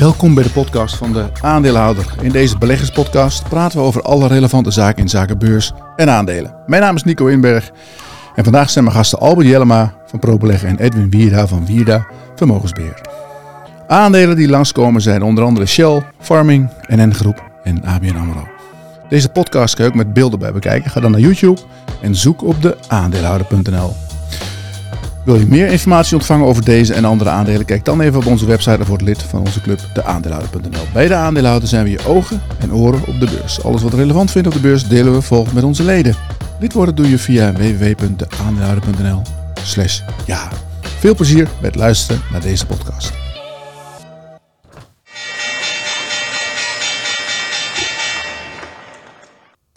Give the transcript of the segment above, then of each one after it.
Welkom bij de podcast van de aandeelhouder. In deze beleggerspodcast praten we over alle relevante zaken in zaken beurs en aandelen. Mijn naam is Nico Inberg en vandaag zijn mijn gasten Albert Jellema van ProBeleggen en Edwin Wierda van Wierda Vermogensbeheer. Aandelen die langskomen zijn onder andere Shell, Farming, NN Groep en ABN AMRO. Deze podcast kan je ook met beelden bij bekijken. Ga dan naar YouTube en zoek op de aandeelhouder.nl. Wil je meer informatie ontvangen over deze en andere aandelen? Kijk dan even op onze website of word lid van onze club, deaandeelhouder.nl. Bij de aandeelhouder zijn we je ogen en oren op de beurs. Alles wat relevant vindt op de beurs delen we volgens met onze leden. Lid worden doe je via www.deaandeelhouder.nl ja. Veel plezier het luisteren naar deze podcast.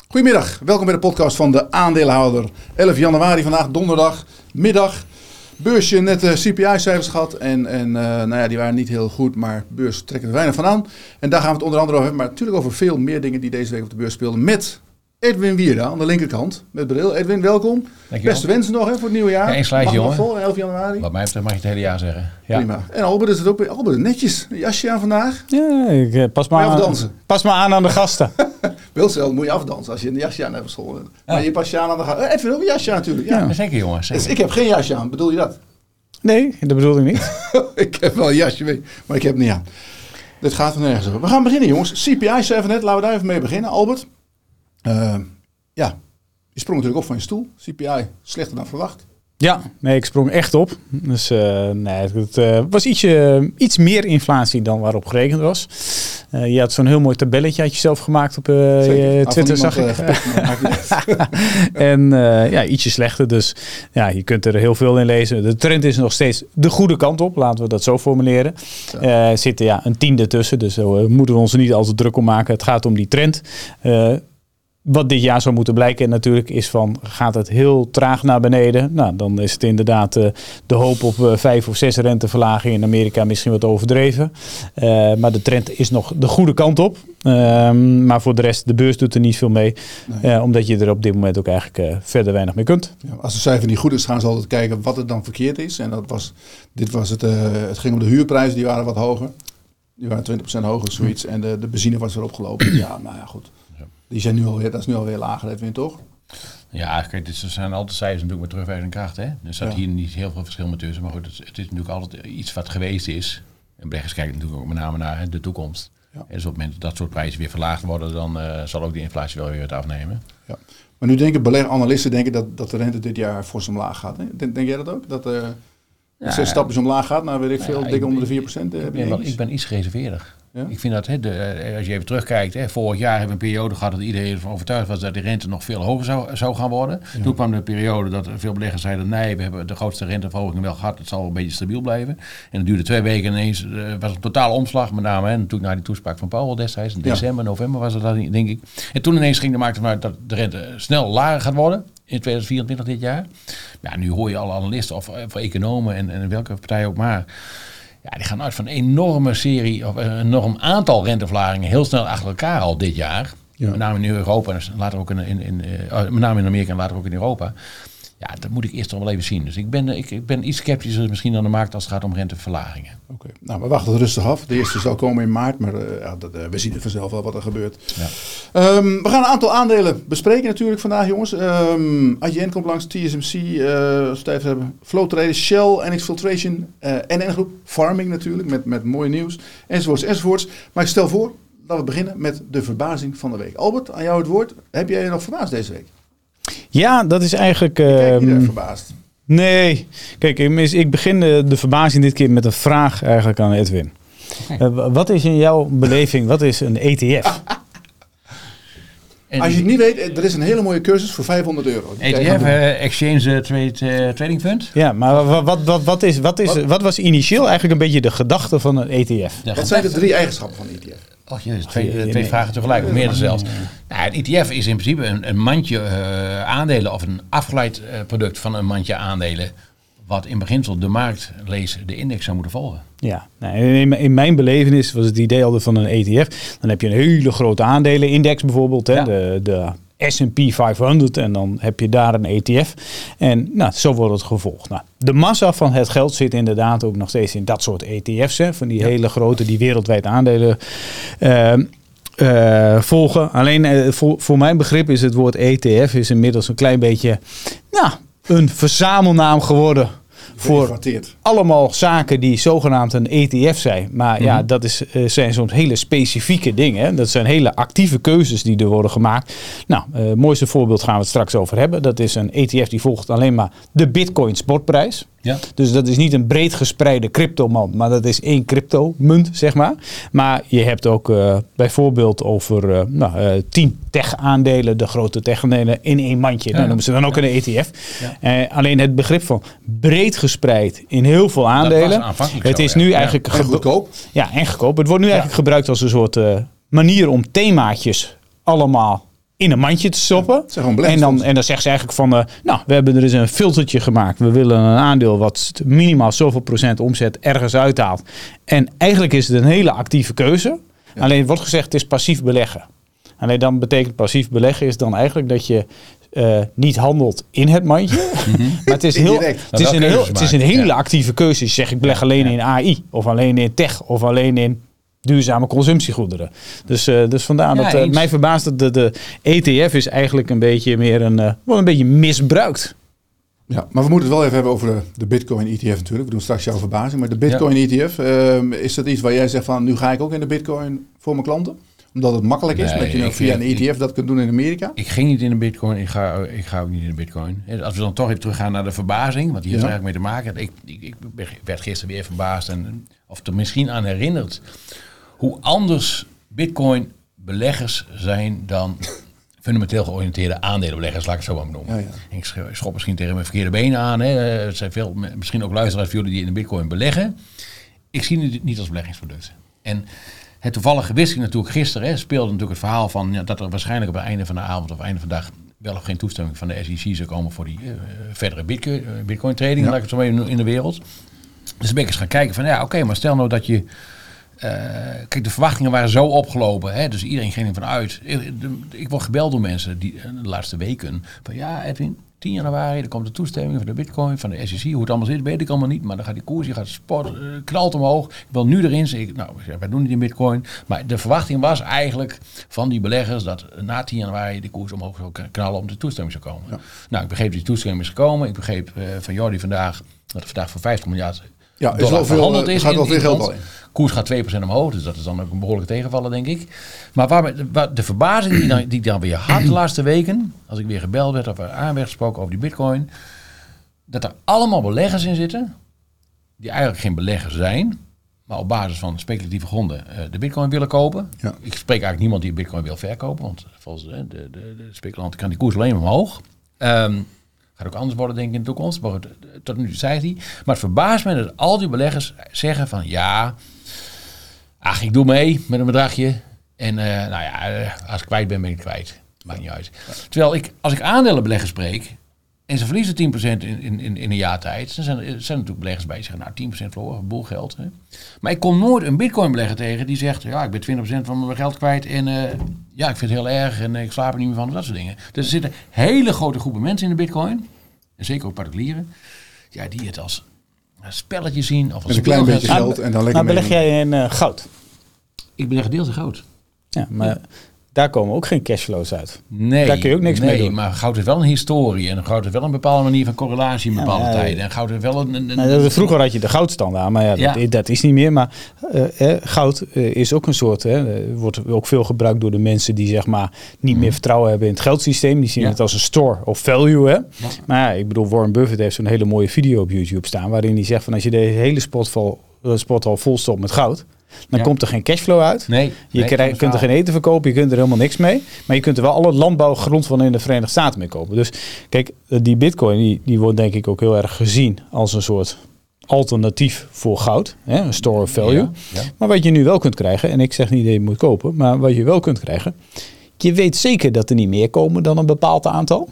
Goedemiddag, welkom bij de podcast van de aandeelhouder. 11 januari vandaag, donderdag, middag. Beursje net de CPI-cijfers gehad en, en uh, nou ja, die waren niet heel goed, maar beurs trekt er weinig van aan. En daar gaan we het onder andere over hebben, maar natuurlijk over veel meer dingen die deze week op de beurs speelden met Edwin Wierda aan de linkerkant met bril. Edwin, welkom. Beste wensen nog hè, voor het nieuwe jaar. Ja, één sluitje, jongen. vol, 11 januari. Wat mij betreft mag je het hele jaar zeggen. Ja. Prima. En Albert is het ook Albert, netjes. Een jasje aan vandaag. Ja, ik eh, pas maar, afdansen. pas maar aan aan de gasten. Wel zelf moet je afdansen als je een jasje aan hebt school. Maar je pas je aan aan de gasten. Edwin ook een jasje aan natuurlijk. Ja. Ja, zeker jongen. Zeker. Dus ik heb geen jasje aan, bedoel je dat? Nee, dat bedoel ik niet. ik heb wel een jasje mee, maar ik heb het niet aan. Dit gaat er nergens over. We gaan beginnen jongens. CPI 7 net, laten we daar even mee beginnen. Albert. Uh, ja, je sprong natuurlijk op van je stoel. CPI slechter dan verwacht. Ja, nee, ik sprong echt op. Dus uh, nee, het uh, was ietsje, iets meer inflatie dan waarop gerekend was. Uh, je had zo'n heel mooi tabelletje had je zelf gemaakt op je Twitter, zag ik. en ja, ietsje slechter. Dus ja, je kunt er heel veel in lezen. De trend is nog steeds de goede kant op, laten we dat zo formuleren. Er zit ja, een tiende tussen, dus we moeten we ons er niet altijd druk om maken. Het gaat om die trend. Wat dit jaar zou moeten blijken natuurlijk is van gaat het heel traag naar beneden. Nou, dan is het inderdaad uh, de hoop op uh, vijf of zes renteverlagingen in Amerika misschien wat overdreven. Uh, maar de trend is nog de goede kant op. Ehm, maar voor de rest, de beurs doet er niet veel mee. Nee. omdat je er op dit moment ook eigenlijk verder weinig mee kunt. Ja, als de cijfer niet goed is, gaan ze altijd kijken wat het dan verkeerd is. En dat was, dit was het, het ging om de huurprijzen, die waren wat hoger. Die waren 20% hoger, zoiets. En de, de benzine was weer opgelopen. ja, nou ja, goed. Die zijn nu alweer, dat is nu alweer lager, Edwin, toch? Ja, kijk, dit zijn altijd cijfers natuurlijk met terugwerkende kracht. Hè? Er staat ja. hier niet heel veel verschil met tussen. Maar goed, het, het, is natuurlijk altijd iets wat geweest is. En beleggers kijken natuurlijk ook met name naar de toekomst. Ja. En dus op het moment dat dat soort prijzen weer verlaagd worden, dan uh, zal ook die inflatie wel weer wat afnemen. Ja. Maar nu denken beleggeranalisten denken dat, dat de rente dit jaar fors omlaag gaat. Hè? Denk, denk jij dat ook? Dat uh, ja, zes stapjes omlaag gaat naar, weet ik veel, dik onder de 4%? Uh, ik, ben ik ben iets gereserveerder. Ja? Ik vind dat, hè, de, als je even terugkijkt, hè, vorig jaar hebben we een periode gehad dat iedereen ervan overtuigd was dat de rente nog veel hoger zou, zou gaan worden. Ja. Toen kwam de periode dat veel beleggers zeiden, nee, we hebben de grootste renteverhoging wel gehad, het zal een beetje stabiel blijven. En het duurde twee weken en ineens uh, was een totale omslag, met name hè, natuurlijk naar die toespraak van Powell destijds, in december, november was dat denk ik. En toen ineens ging de markt ervan uit dat de rente snel lager gaat worden in 2024 dit jaar. Ja, nu hoor je alle analisten of, of economen en, en welke partij ook maar. Ja, die gaan uit van een enorme serie, of een enorm aantal renteverlagingen heel snel achter elkaar al dit jaar. Ja. Met name in Europa en later ook in, in, in uh, met name in Amerika en later ook in Europa. Ja, dat moet ik eerst nog wel even zien. Dus ik ben, ik, ik ben iets sceptischer misschien dan de markt als het gaat om renteverlagingen. Oké, okay. nou we wachten rustig af. De eerste zal komen in maart, maar uh, ja, dat, uh, we zien het vanzelf wel wat er gebeurt. Ja. Um, we gaan een aantal aandelen bespreken natuurlijk vandaag jongens. Um, komt langs, TSMC, uh, het hebben, Flow Traders, Shell, NX Filtration, NN Groep, Farming natuurlijk, met, met mooi nieuws, enzovoorts, enzovoorts. Maar ik stel voor, dat we beginnen met de verbazing van de week. Albert, aan jou het woord. Heb jij je nog verbaasd deze week? Ja, dat is eigenlijk. Uh, Kijk je er verbaasd? Nee. Kijk, ik begin de, de verbazing dit keer met een vraag eigenlijk aan Edwin. Uh, wat is in jouw beleving, wat is een ETF? Als je het niet weet, er is een hele mooie cursus voor 500 euro. ETF, uh, Exchange Trade Trading Fund. Ja, maar wat, wat, wat, wat, is, wat, is, wat was initieel eigenlijk een beetje de gedachte van een ETF? Wat zijn de drie eigenschappen van een ETF? Oh, jezus, twee, twee vragen tegelijk, of meer zelfs. Nou, een ETF is in principe een, een mandje uh, aandelen of een afgeleid uh, product van een mandje aandelen. Wat in beginsel de markt lees de index zou moeten volgen. Ja, nou, in, in, mijn belevenis was het idee altijd van een ETF. Dan heb je een hele grote aandelenindex bijvoorbeeld, hè, ja. de, de S&P 500 en dan heb je daar een ETF. En nou, zo wordt het gevolgd. Nou, de massa van het geld zit inderdaad ook nog steeds in dat soort ETF's. Hè, van die hele grote, die wereldwijd aandelen ehm, eh, volgen. Alleen uh, voor, voor mijn begrip is het woord ETF is inmiddels een klein beetje nou, een verzamelnaam geworden voor allemaal zaken die zogenaamd een ETF zijn. Maar ja, mhm. dat is, uh, zijn soms hele specifieke dingen. Dat zijn hele actieve keuzes die er worden gemaakt. Nou, het mooiste voorbeeld gaan we het straks over hebben. Dat is een ETF die volgt alleen maar de Bitcoin sportprijs. Ja. Dus dat is niet een breed gespreide cryptomand, maar dat is één crypto-munt, zeg maar. Maar je hebt ook uh, bijvoorbeeld over uh, nou, uh, tien tech-aandelen, de grote tech-aandelen, in één mandje. Ja. Dan noemen ze dan ook een ETF. Ja. alleen het begrip van breed gespreid in heel veel aandelen. het is nu eigenlijk en goedkoop. Ja, en goedkoop. Het wordt nu eigenlijk gebruikt als een soort manier om themaatjes allemaal in een mandje te stoppen. en, dan, en dan zegt ze eigenlijk van, uh, nou, we hebben er dus een filtertje gemaakt. We willen een aandeel wat minimaal zoveel procent omzet ergens uithaalt. En eigenlijk is het een hele actieve keuze. Alleen wordt gezegd, het is passief beleggen. Alleen dan betekent passief beleggen is dan eigenlijk dat je uh, niet handelt in het mandje. Mhm. maar het is, heel, het is, een, heel, het is een hele actieve keuze. Je zegt ik beleg alleen in AI of alleen in tech of alleen in duurzame consumptiegoederen. Dus, uh, dus vandaar dat uh, mij verbaast dat de, de ETF is eigenlijk een beetje meer een, uh, een beetje misbruikt. Ja, maar we moeten het wel even hebben over de, Bitcoin ETF natuurlijk. We doen straks jouw verbazing. Maar de Bitcoin ETF, ehm, is dat iets waar jij zegt van nu ga ik ook in de Bitcoin voor mijn klanten? Omdat het makkelijk is, dat je nou via een ETF dat kunt doen in Amerika? Ik ging niet in de Bitcoin, ik ga, ik ga ook niet in de Bitcoin. Als we dan toch even teruggaan naar de verbazing, wat hier ja. eigenlijk mee te maken heeft. Ik, ik, ik werd gisteren weer verbaasd en of er misschien aan herinnerd hoe anders Bitcoin beleggers zijn dan fundamenteel georiënteerde aandelenbeleggers, laat ik het zo maar noemen. Ja, ja. Ik schop misschien tegen mijn verkeerde benen aan. Hè. Er zijn veel, misschien ook luisteraars van jullie die in de bitcoin beleggen. Ik zie het niet als beleggingsproduct. En het toevallige wist ik natuurlijk gisteren, hè, speelde natuurlijk het verhaal van ja, dat er waarschijnlijk op het einde van de avond of einde van de dag wel of geen toestemming van de SEC zou komen voor die uh, verdere bitcoin, uh, bitcoin trading, laat ik het zo maar in de wereld. Dus ben ik eens gaan kijken van ja, oké, maar stel nou dat je kijk, de verwachtingen waren zo opgelopen. Hè, dus iedereen ging ervan uit. Ik, ik word gebeld door mensen die eh, de laatste weken. Van ja, Edwin, 10 januari, er komt de toestemming van de bitcoin, van de SEC. Hoe het allemaal zit, weet ik allemaal niet. Maar dan gaat die koers, die gaat sport, uh, knalt omhoog. Ik wil nu erin. Ik, nou, wij doen niet in bitcoin. Maar de verwachting was eigenlijk van die beleggers dat na 10 januari de koers omhoog zou knallen om de toestemming zou komen. Nou, ik begreep dat die toestemming is gekomen. Ik begreep uh, van Jordi vandaag dat er vandaag voor 50 miljard ja, is wel verhandeld is. Gaat wel veel geld in. Koers gaat 2% omhoog, dus dat is dan ook een behoorlijke tegenvallen, denk ik. Maar waar, de verbazing die, dan, die dan weer had de laatste weken, als ik weer gebeld werd of er aan werd gesproken over die bitcoin, dat er allemaal beleggers in zitten, die eigenlijk geen beleggers zijn, maar op basis van speculatieve gronden uh, de bitcoin willen kopen. Ja. Ik spreek eigenlijk niemand die bitcoin wil verkopen, want volgens de, de, de, speculanten kan die koers alleen omhoog. Um, Gaat ook anders worden, denk ik, in de toekomst. Maar tot nu zei hij. Maar het verbaast me dat al die beleggers zeggen van ja, ach, ik doe mee met een bedragje. En uh, nou ja, eh, als ik kwijt ben, ben ik kwijt. Maakt niet uit. Terwijl ik, als ik aandelenbeleggers spreek, en ze verliezen 10% in, in, in, in een jaar tijd. Dan zijn er, zijn natuurlijk beleggers bij die zeggen, nou 10% verloren, boel geld. Hè. Maar ik kom nooit een bitcoin belegger tegen die zegt, ja, ik ben 20% van mijn geld kwijt en uh, ja, ik vind het heel erg en ik slaap er niet meer van, dat soort dingen. Dus er zitten hele grote groepen mensen in de bitcoin, en zeker ook particulieren, ja, die het als een spelletje zien. Of als een klein beetje geld en dan lekker Maar beleg jij in uh, goud? Ik beleg deels in goud. Ja, maar daar komen ook geen cashflows uit. Nee, daar kun je ook niks mee doen. maar goud heeft wel een historie en goud heeft wel een bepaalde manier van correlatie in bepaalde tijden. En goud heeft wel een... een, nou, vroeger had je de goudstandaard, maar ja, ja. Dat, dat, is niet meer. Maar uh, goud uh, is ook een soort, hè, wordt ook veel gebruikt door de mensen die zeg maar niet meer mhm. vertrouwen hebben in het geldsysteem. Die zien het als een store of value. Hè. Maar ja, ik bedoel, Warren Buffett heeft zo'n hele mooie video op YouTube staan waarin hij zegt van als je de hele sporthal, sporthal vol stopt met goud dan komt er geen cashflow uit. Nee, je kunt er geen eten verkopen, je kunt er helemaal niks mee. Maar je kunt er wel alle landbouwgrond van in de Verenigde Staten mee kopen. Dus kijk, eh, die bitcoin die, die wordt denk ik ook heel erg gezien als een soort alternatief voor goud. Hè, een store of value. Maar wat je nu wel kunt krijgen, en ik zeg niet dat je moet kopen, maar wat je wel kunt krijgen. Je weet zeker dat er niet meer komen dan een bepaald aantal.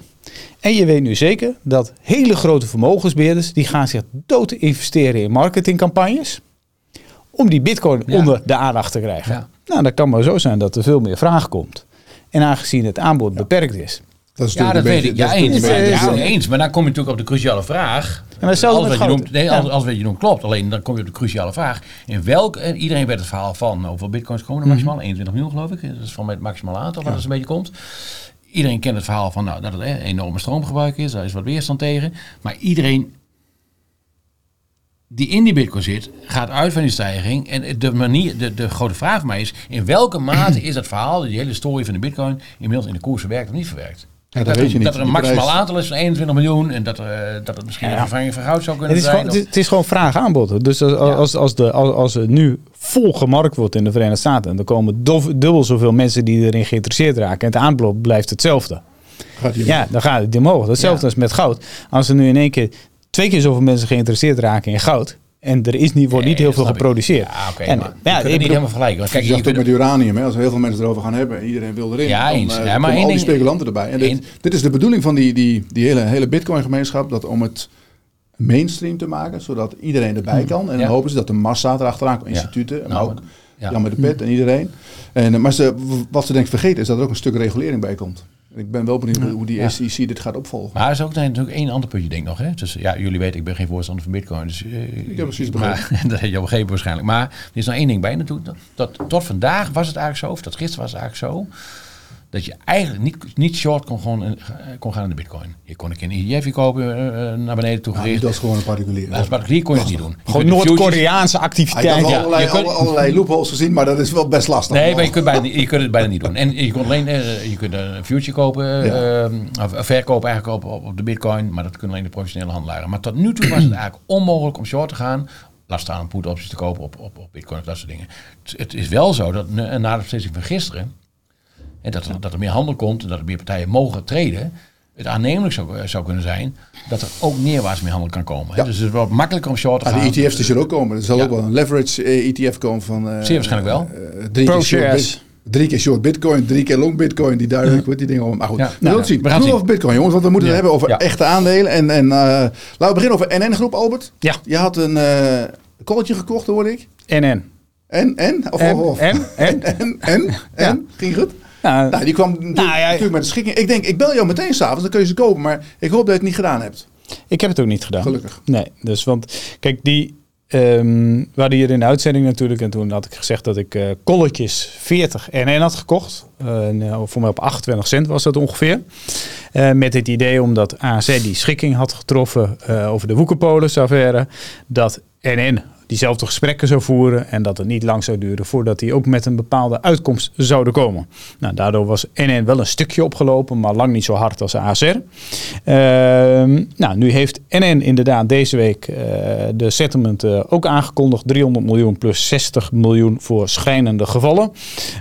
En je weet nu zeker dat hele grote vermogensbeheerders, die gaan zich dood investeren in marketingcampagnes om die bitcoin onder de aandacht te krijgen. Nou, dat kan maar zo zijn dat er veel meer vraag komt. En aangezien het aanbod beperkt is. Dat is Ja, dat natuurlijk weet een ik. Ja, dat eens. Maar, een ja, eens. Maar dan kom je natuurlijk op de cruciale vraag. hetzelfde alles, met wat je noemt, nee, Ja. alles, alles wat je noemt klopt. Alleen dan kom je op de cruciale vraag. In welk, iedereen weet het verhaal van nou, hoeveel bitcoins komen er Mhm. maximaal? 21 miljoen geloof ik. Dat is van het maximaal aantal wat het een beetje komt. Iedereen kent het verhaal van nou, dat het eh, enorme stroomgebruik is. Daar is wat weerstand tegen. Maar iedereen die in die bitcoin zit, gaat uit van die stijging. En de, manier, de, de grote vraag voor mij is, in welke mate is dat verhaal, die hele story van de bitcoin, inmiddels in de koers verwerkt of niet verwerkt? Ja, dat dat, weet je er, niet. dat er een maximaal prijs- aantal is van 21 miljoen en dat, eh, dat het misschien Ja. een vervanging van goud zou kunnen Het is, zijn. gewoon, het, of- is, het is gewoon vraag aanbod. Dus als, als, als, de, als, als het nu vol gemarkt wordt in de Verenigde Staten... en er komen dof- dubbel zoveel mensen die erin geïnteresseerd raken... en het aanbod blijft hetzelfde. Ja, dan gaat het omhoog. Hetzelfde Ja. als met goud. Als er nu in één keer twee keer zoveel mensen geïnteresseerd raken in goud... en er is niet, wordt niet Nee, heel veel geproduceerd. Ja, oké, En, maar ja, je kunt ik het niet bedoel- helemaal vergelijken. Want Kijk, je je zag het kunt, met uranium, hè? als er heel veel mensen erover gaan hebben en iedereen wil erin. Ja, dan, eens. Ja, maar komen één al die ding- speculanten erbij. En dit, is de bedoeling van die, die, die hele, hele Bitcoin-gemeenschap, dat om het mainstream te maken, zodat iedereen erbij kan. En dan Ja. hopen ze dat de massa erachteraan komt, Ja. instituten, maar Nou, ook ja. Jan met de Pet en iedereen. En, eh, maar ze, wat ze denk ik vergeten is dat er ook een stuk regulering bij komt. Ik ben wel benieuwd hoe- hoe die Ja. SEC dit gaat opvolgen. Maar er is ook natuurlijk één ander puntje, denk ik nog. Hè? Dus, ja, jullie weten, ik ben geen voorstander van bitcoin. Dus, eh, Ik heb precies maar, dat heb je al begrepen waarschijnlijk. Maar er is nog één ding bij natuurlijk. Dat, dat, tot vandaag was het eigenlijk zo, of dat gisteren was het eigenlijk zo... dat je eigenlijk niet, niet short kon, gewoon, in- kon gaan in de bitcoin. Je kon een keer een ETF kopen, eh, eh, naar beneden toe Ja, gericht. dat is gewoon een particulier. Maar als particulier kon je het niet doen. Je Gewoon Noord-Koreaanse Hij had activiteit. wel Ja, allerlei, je kunt- allerlei loopholes gezien, maar dat is wel best lastig. Nee, maar je kunt, bijna, je kunt het bijna niet doen. En je kunt alleen eh, je kunt een future kopen, eh, Ja. of of verkopen eigenlijk op, op, de bitcoin, maar dat kunnen alleen de professionele handelaren. Maar tot nu toe was het eigenlijk onmogelijk om short te gaan. Laat staan om put opties te kopen op, op, op bitcoin of dat soort dingen. Het, het is wel zo dat na de beslissing van gisteren, en dat, er, dat er meer handel komt en dat er meer partijen mogen treden, het aannemelijk zou, zou kunnen zijn dat er ook neerwaarts meer handel kan komen. Ja. Dus het is wel makkelijker om short te Ah, gaan. die ETF's die zullen ook komen. Er zal Ja. ook wel een leverage eh, ETF komen van... eh, Zeer waarschijnlijk wel. eh, drie, ProShares. drie keer short bitcoin, drie keer long bitcoin. Die duidelijk wordt die dingen allemaal. Maar goed, Ja. we Nou, zullen het zien. we gaan zien. over bitcoin jongens, want we moeten Ja. het hebben over Ja. echte aandelen. En, en eh, laten we beginnen over NN-groep, Albert. Ja. Je had een eh kolletje gekocht, hoorde ik. NN. En, en? Of, En, of, of. en, en. en, en, en? Ging goed? Nou, Nou, die kwam natuurlijk, Nou, ja, natuurlijk met de schikking. Ik denk, ik bel jou meteen s'avonds, dan kun je ze kopen. Maar ik hoop dat je het niet gedaan hebt. Ik heb het ook niet gedaan. Gelukkig. Nee, dus want kijk, die. we hadden hier in de uitzending natuurlijk. En toen had ik gezegd dat ik eh kolletjes 40 NN had gekocht. Eh, voor mij op 28 cent was dat ongeveer. Met het idee omdat AZ die schikking had getroffen over de Woekerpolis-affaire. Dat NN diezelfde gesprekken zou voeren. En dat het niet lang zou duren voordat die ook met een bepaalde uitkomst zouden komen. Nou, daardoor was NN wel een stukje opgelopen, maar lang niet zo hard als ASR. Ehm, nou, nu heeft NN inderdaad deze week eh, de settlement eh, ook aangekondigd. 300 miljoen plus 60 miljoen voor schrijnende gevallen.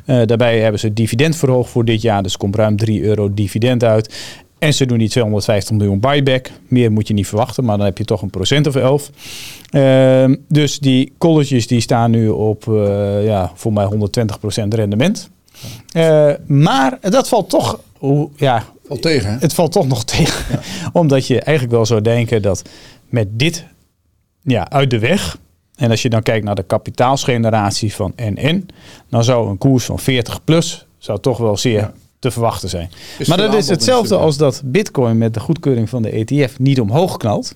Eh, daarbij hebben ze het dividend verhoogd voor dit jaar. Dus komt ruim 3 euro dividend uit. En ze doen die 250 miljoen buyback. Meer moet je niet verwachten, maar dan heb je toch een procent of 11. Ehm, dus die colleges die staan nu op eh, ja, voor mij 120% rendement. Eh, maar dat valt toch, hoe- ja, Al tegen, hè? het valt toch nog tegen. Omdat je eigenlijk wel zou denken dat met dit ja, uit de weg. En als je dan kijkt naar de kapitaalsgeneratie van NN. Dan zou een koers van 40 plus zou toch wel zeer Ja. Te verwachten zijn. Is maar dat is hetzelfde als dat bitcoin met de goedkeuring van de ETF niet omhoog knalt.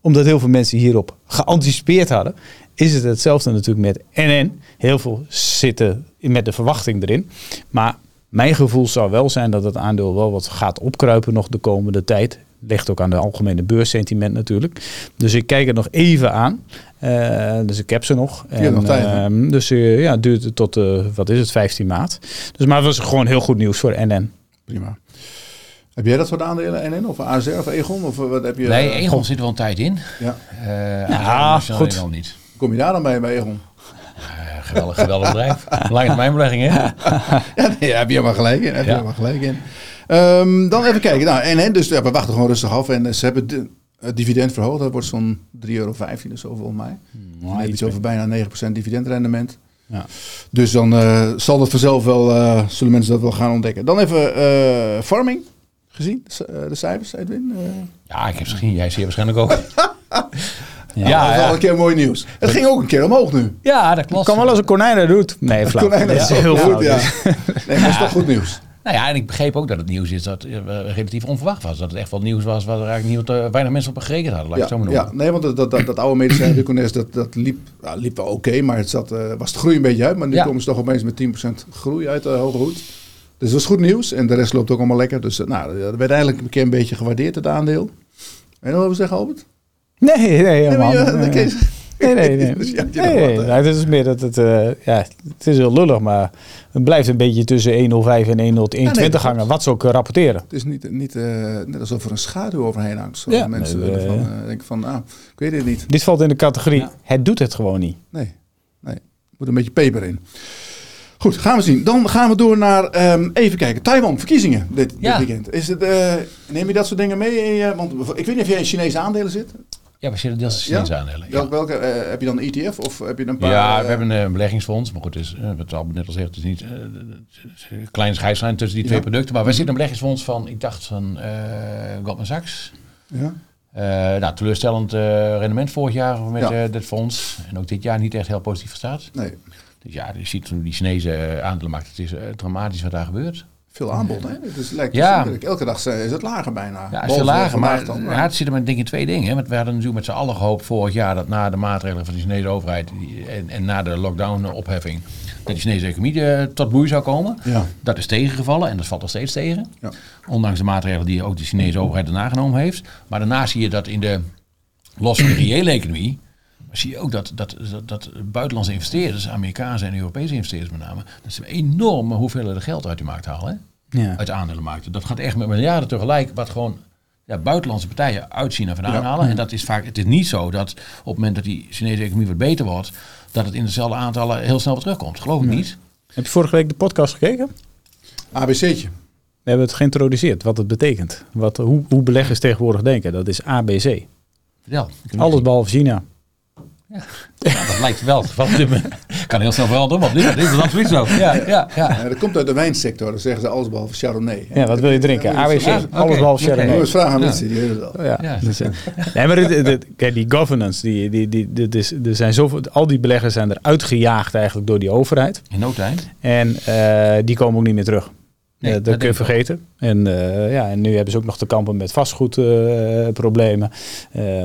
Omdat heel veel mensen hierop geanticipeerd hadden. Is het hetzelfde natuurlijk met NN. Heel veel zitten met de verwachting erin. Maar mijn gevoel zou wel zijn dat het aandeel wel wat gaat opkruipen nog de komende tijd. Ligt ook aan de algemene beursentiment natuurlijk. Dus ik kijk het nog even aan. Eh, dus ik heb ze nog. tijd, ehm, dus eh, ja, het duurt tot, eh, wat is het, 15 maart. Dus, maar het was gewoon heel goed nieuws voor NN. Prima. Heb jij dat soort aandelen, NN of ASR of Egon? Of wat heb je? Nee, Egon zit wel een tijd in. Ja. Uh, Ja, goed. wel niet. Kom je daar dan bij, bij Egon? Geweldig, geweldig bedrijf. Lange termijn belegging, hè? Ja, nee, heb je helemaal gelijk in. Heb je Ja. helemaal gelijk in. Ehm, dan even kijken. Nou, NN, dus ja, we wachten gewoon rustig af. En ze hebben de- het dividend verhoogd. Dat wordt zo'n 3,15 euro of zo volgens mij. Dan heb je iets over bijna 9% dividendrendement. Ja. Dus dan eh, zal dat vanzelf wel, eh, zullen mensen dat wel gaan ontdekken. Dan even eh, farming gezien, de, eh, cijfers, Edwin. Eh, Ja, ik heb ze gezien. Jij zeer waarschijnlijk ook. Ja, ja, dat is ja. wel een keer mooi nieuws. Het ging ook een keer omhoog nu. Ja, dat klopt. kan wel als een konijn dat doet. Nee, flauw. Konijn, Dat is heel goed, ja. Nee, maar dat is toch goed nieuws. Nou ja, en ik begreep ook dat het nieuws is dat uh, relatief onverwacht was. Dat het echt wel nieuws was waar eigenlijk niet, uh, weinig mensen op gerekend hadden, laat ja, ik het zo maar noemen. Ja, nee, want dat, dat, dat, oude medicijn Rucones, dat, dat liep, nou, liep wel oké, maar het zat, uh, was de groei een beetje uit. Maar nu komen ze toch opeens met 10% groei uit de hoge hoed. Dus dat is goed nieuws en de rest loopt ook allemaal lekker. Dus nou, dat werd eigenlijk een keer een beetje gewaardeerd, het aandeel. En wat wil zeggen, Albert? Nee, nee, helemaal nee, maar, nee, Nee, nee, nee. dus ja, nee, nee. Nou, het is meer dat het, uh, ja, het is heel lullig, maar het blijft een beetje tussen 105 en 121 ja, nee, hangen, wat ze ook uh, rapporteren. Het is niet, niet uh, net alsof er een schaduw overheen hangt. Ja, mensen nee, ervan, denken van, nou, ik weet het niet. Dit valt in de categorie, ja. het doet het gewoon niet. Nee, nee, er moet een beetje peper in. Goed, gaan we zien. Dan gaan we door naar, um, even kijken, Taiwan, verkiezingen dit, ja. dit weekend. Is het, neem je dat soort dingen mee? Want ik weet niet of jij in Chinese aandelen zit. Ja, we zitten deels ja? aandelen. Ja. Welke, uh, heb je dan een ETF of heb je een paar... Ja, we hebben een beleggingsfonds. Maar goed, het is, uh, wat al net al gezegd, het is niet een kleine scheidslijn tussen die twee producten. Maar we zitten een beleggingsfonds van, ik dacht van Goldman Sachs. Ja. nou, teleurstellend rendement vorig jaar met ja. dit fonds. En ook dit jaar niet echt heel positief verstaat. Nee. Dus ja, je ziet die Chinese aandelenmarkt. Het is dramatisch wat daar gebeurt. Veel aanbod, hè? Dus lijkt ja. elke dag is het lager bijna. Ja, het is lager, maar, dan, maar. Ja, het zit er met denk ik twee dingen. Hè? Want we hadden natuurlijk met z'n allen gehoopt vorig jaar dat na de maatregelen van de Chinese overheid en, en na de lockdown-opheffing, dat de Chinese economie uh, tot bloei zou komen. Ja. Dat is tegengevallen en dat valt nog steeds tegen. Ja. Ondanks de maatregelen die ook de Chinese overheid erna genomen heeft. Maar daarna zie je dat in de los van de reële economie zie je ook dat, dat, dat, dat, buitenlandse investeerders, Amerikaanse en Europese investeerders met name, dat ze enorme hoeveelheden geld uit de markt halen. Hè? Ja. Uit de aandelenmarkten. Dat gaat echt met miljarden tegelijk, wat gewoon ja, buitenlandse partijen uit China vandaan halen. En dat is vaak, het is niet zo dat op het moment dat die Chinese economie wat beter wordt, dat het in dezelfde aantallen heel snel weer terugkomt. Geloof ik Nee. niet. Heb je vorige week de podcast gekeken? ABC'tje. We hebben het geïntroduceerd, wat het betekent. Wat, hoe, hoe beleggers tegenwoordig denken. Dat is ABC. Vertel. Alles behalve China. Ja, dat lijkt wel. Kan heel snel veranderen, maar dit, dit is absoluut zo. Ja, ja, ja. Ja, dat komt uit de wijnsector, dan zeggen ze alles behalve Chardonnay. Ja, wat wil je drinken? Ja, alles behalve. Chardonnay. Jongens, vraag aan mensen, die weten het al. Ja. Nee, maar dit- dit- dit- kijk, die governance, die, die, die, dit is, er zijn zoveel, al die beleggers zijn eruit gejaagd eigenlijk door die overheid. In no time. En eh, die komen ook niet meer terug. Nee, Eh, dat dat kun je vergeten. En, eh, ja, en nu hebben ze ook nog te kampen met vastgoedproblemen.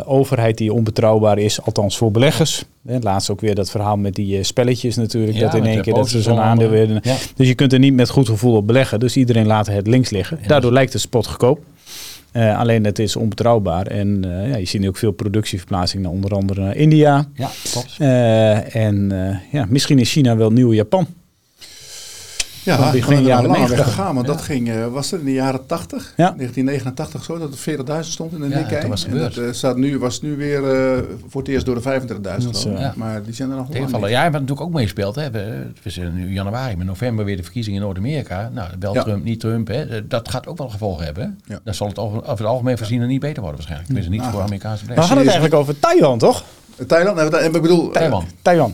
overheid die onbetrouwbaar is, althans voor beleggers. Eh, laatst ook weer dat verhaal met die eh, spelletjes natuurlijk. Ja, dat in één keer dat ze zo'n aandeel. Ja. Dus je kunt er niet met goed gevoel op beleggen. Dus iedereen laat het links liggen. Daardoor lijkt het spot goedkoop. Eh, alleen het is onbetrouwbaar. En eh, ja, je ziet nu ook veel productieverplaatsing naar onder andere naar India. Ja, klopt. Eh, en eh, ja, misschien is China wel nieuw Japan. Ja, ben er jaren al langer 90. weggegaan, want Ja. dat ging, eh, was het in de jaren 80, Ja. 1989 zo, dat het 40.000 stond in de Ja, Nikkei. het En gebeurd. dat eh, staat nu, was nu weer eh, voor het eerst door de 25.000 Dat is, gelopen. ja. Maar die zijn er nog lang Tegenvallen. niet. Ja, wat natuurlijk ook meespeelt. Hè. We, we zijn nu januari, met november weer de verkiezingen in Noord-Amerika. Nou, wel Ja. Trump, niet Trump. Hè. Dat gaat ook wel gevolgen hebben. Dat zal het over, het algemeen voorzien niet beter worden waarschijnlijk. Tenminste niet Nou, voor Amerikaanse Maar we hadden het eigenlijk over Taiwan, toch? Thailand, ik bedoel, Taiwan. Taiwan.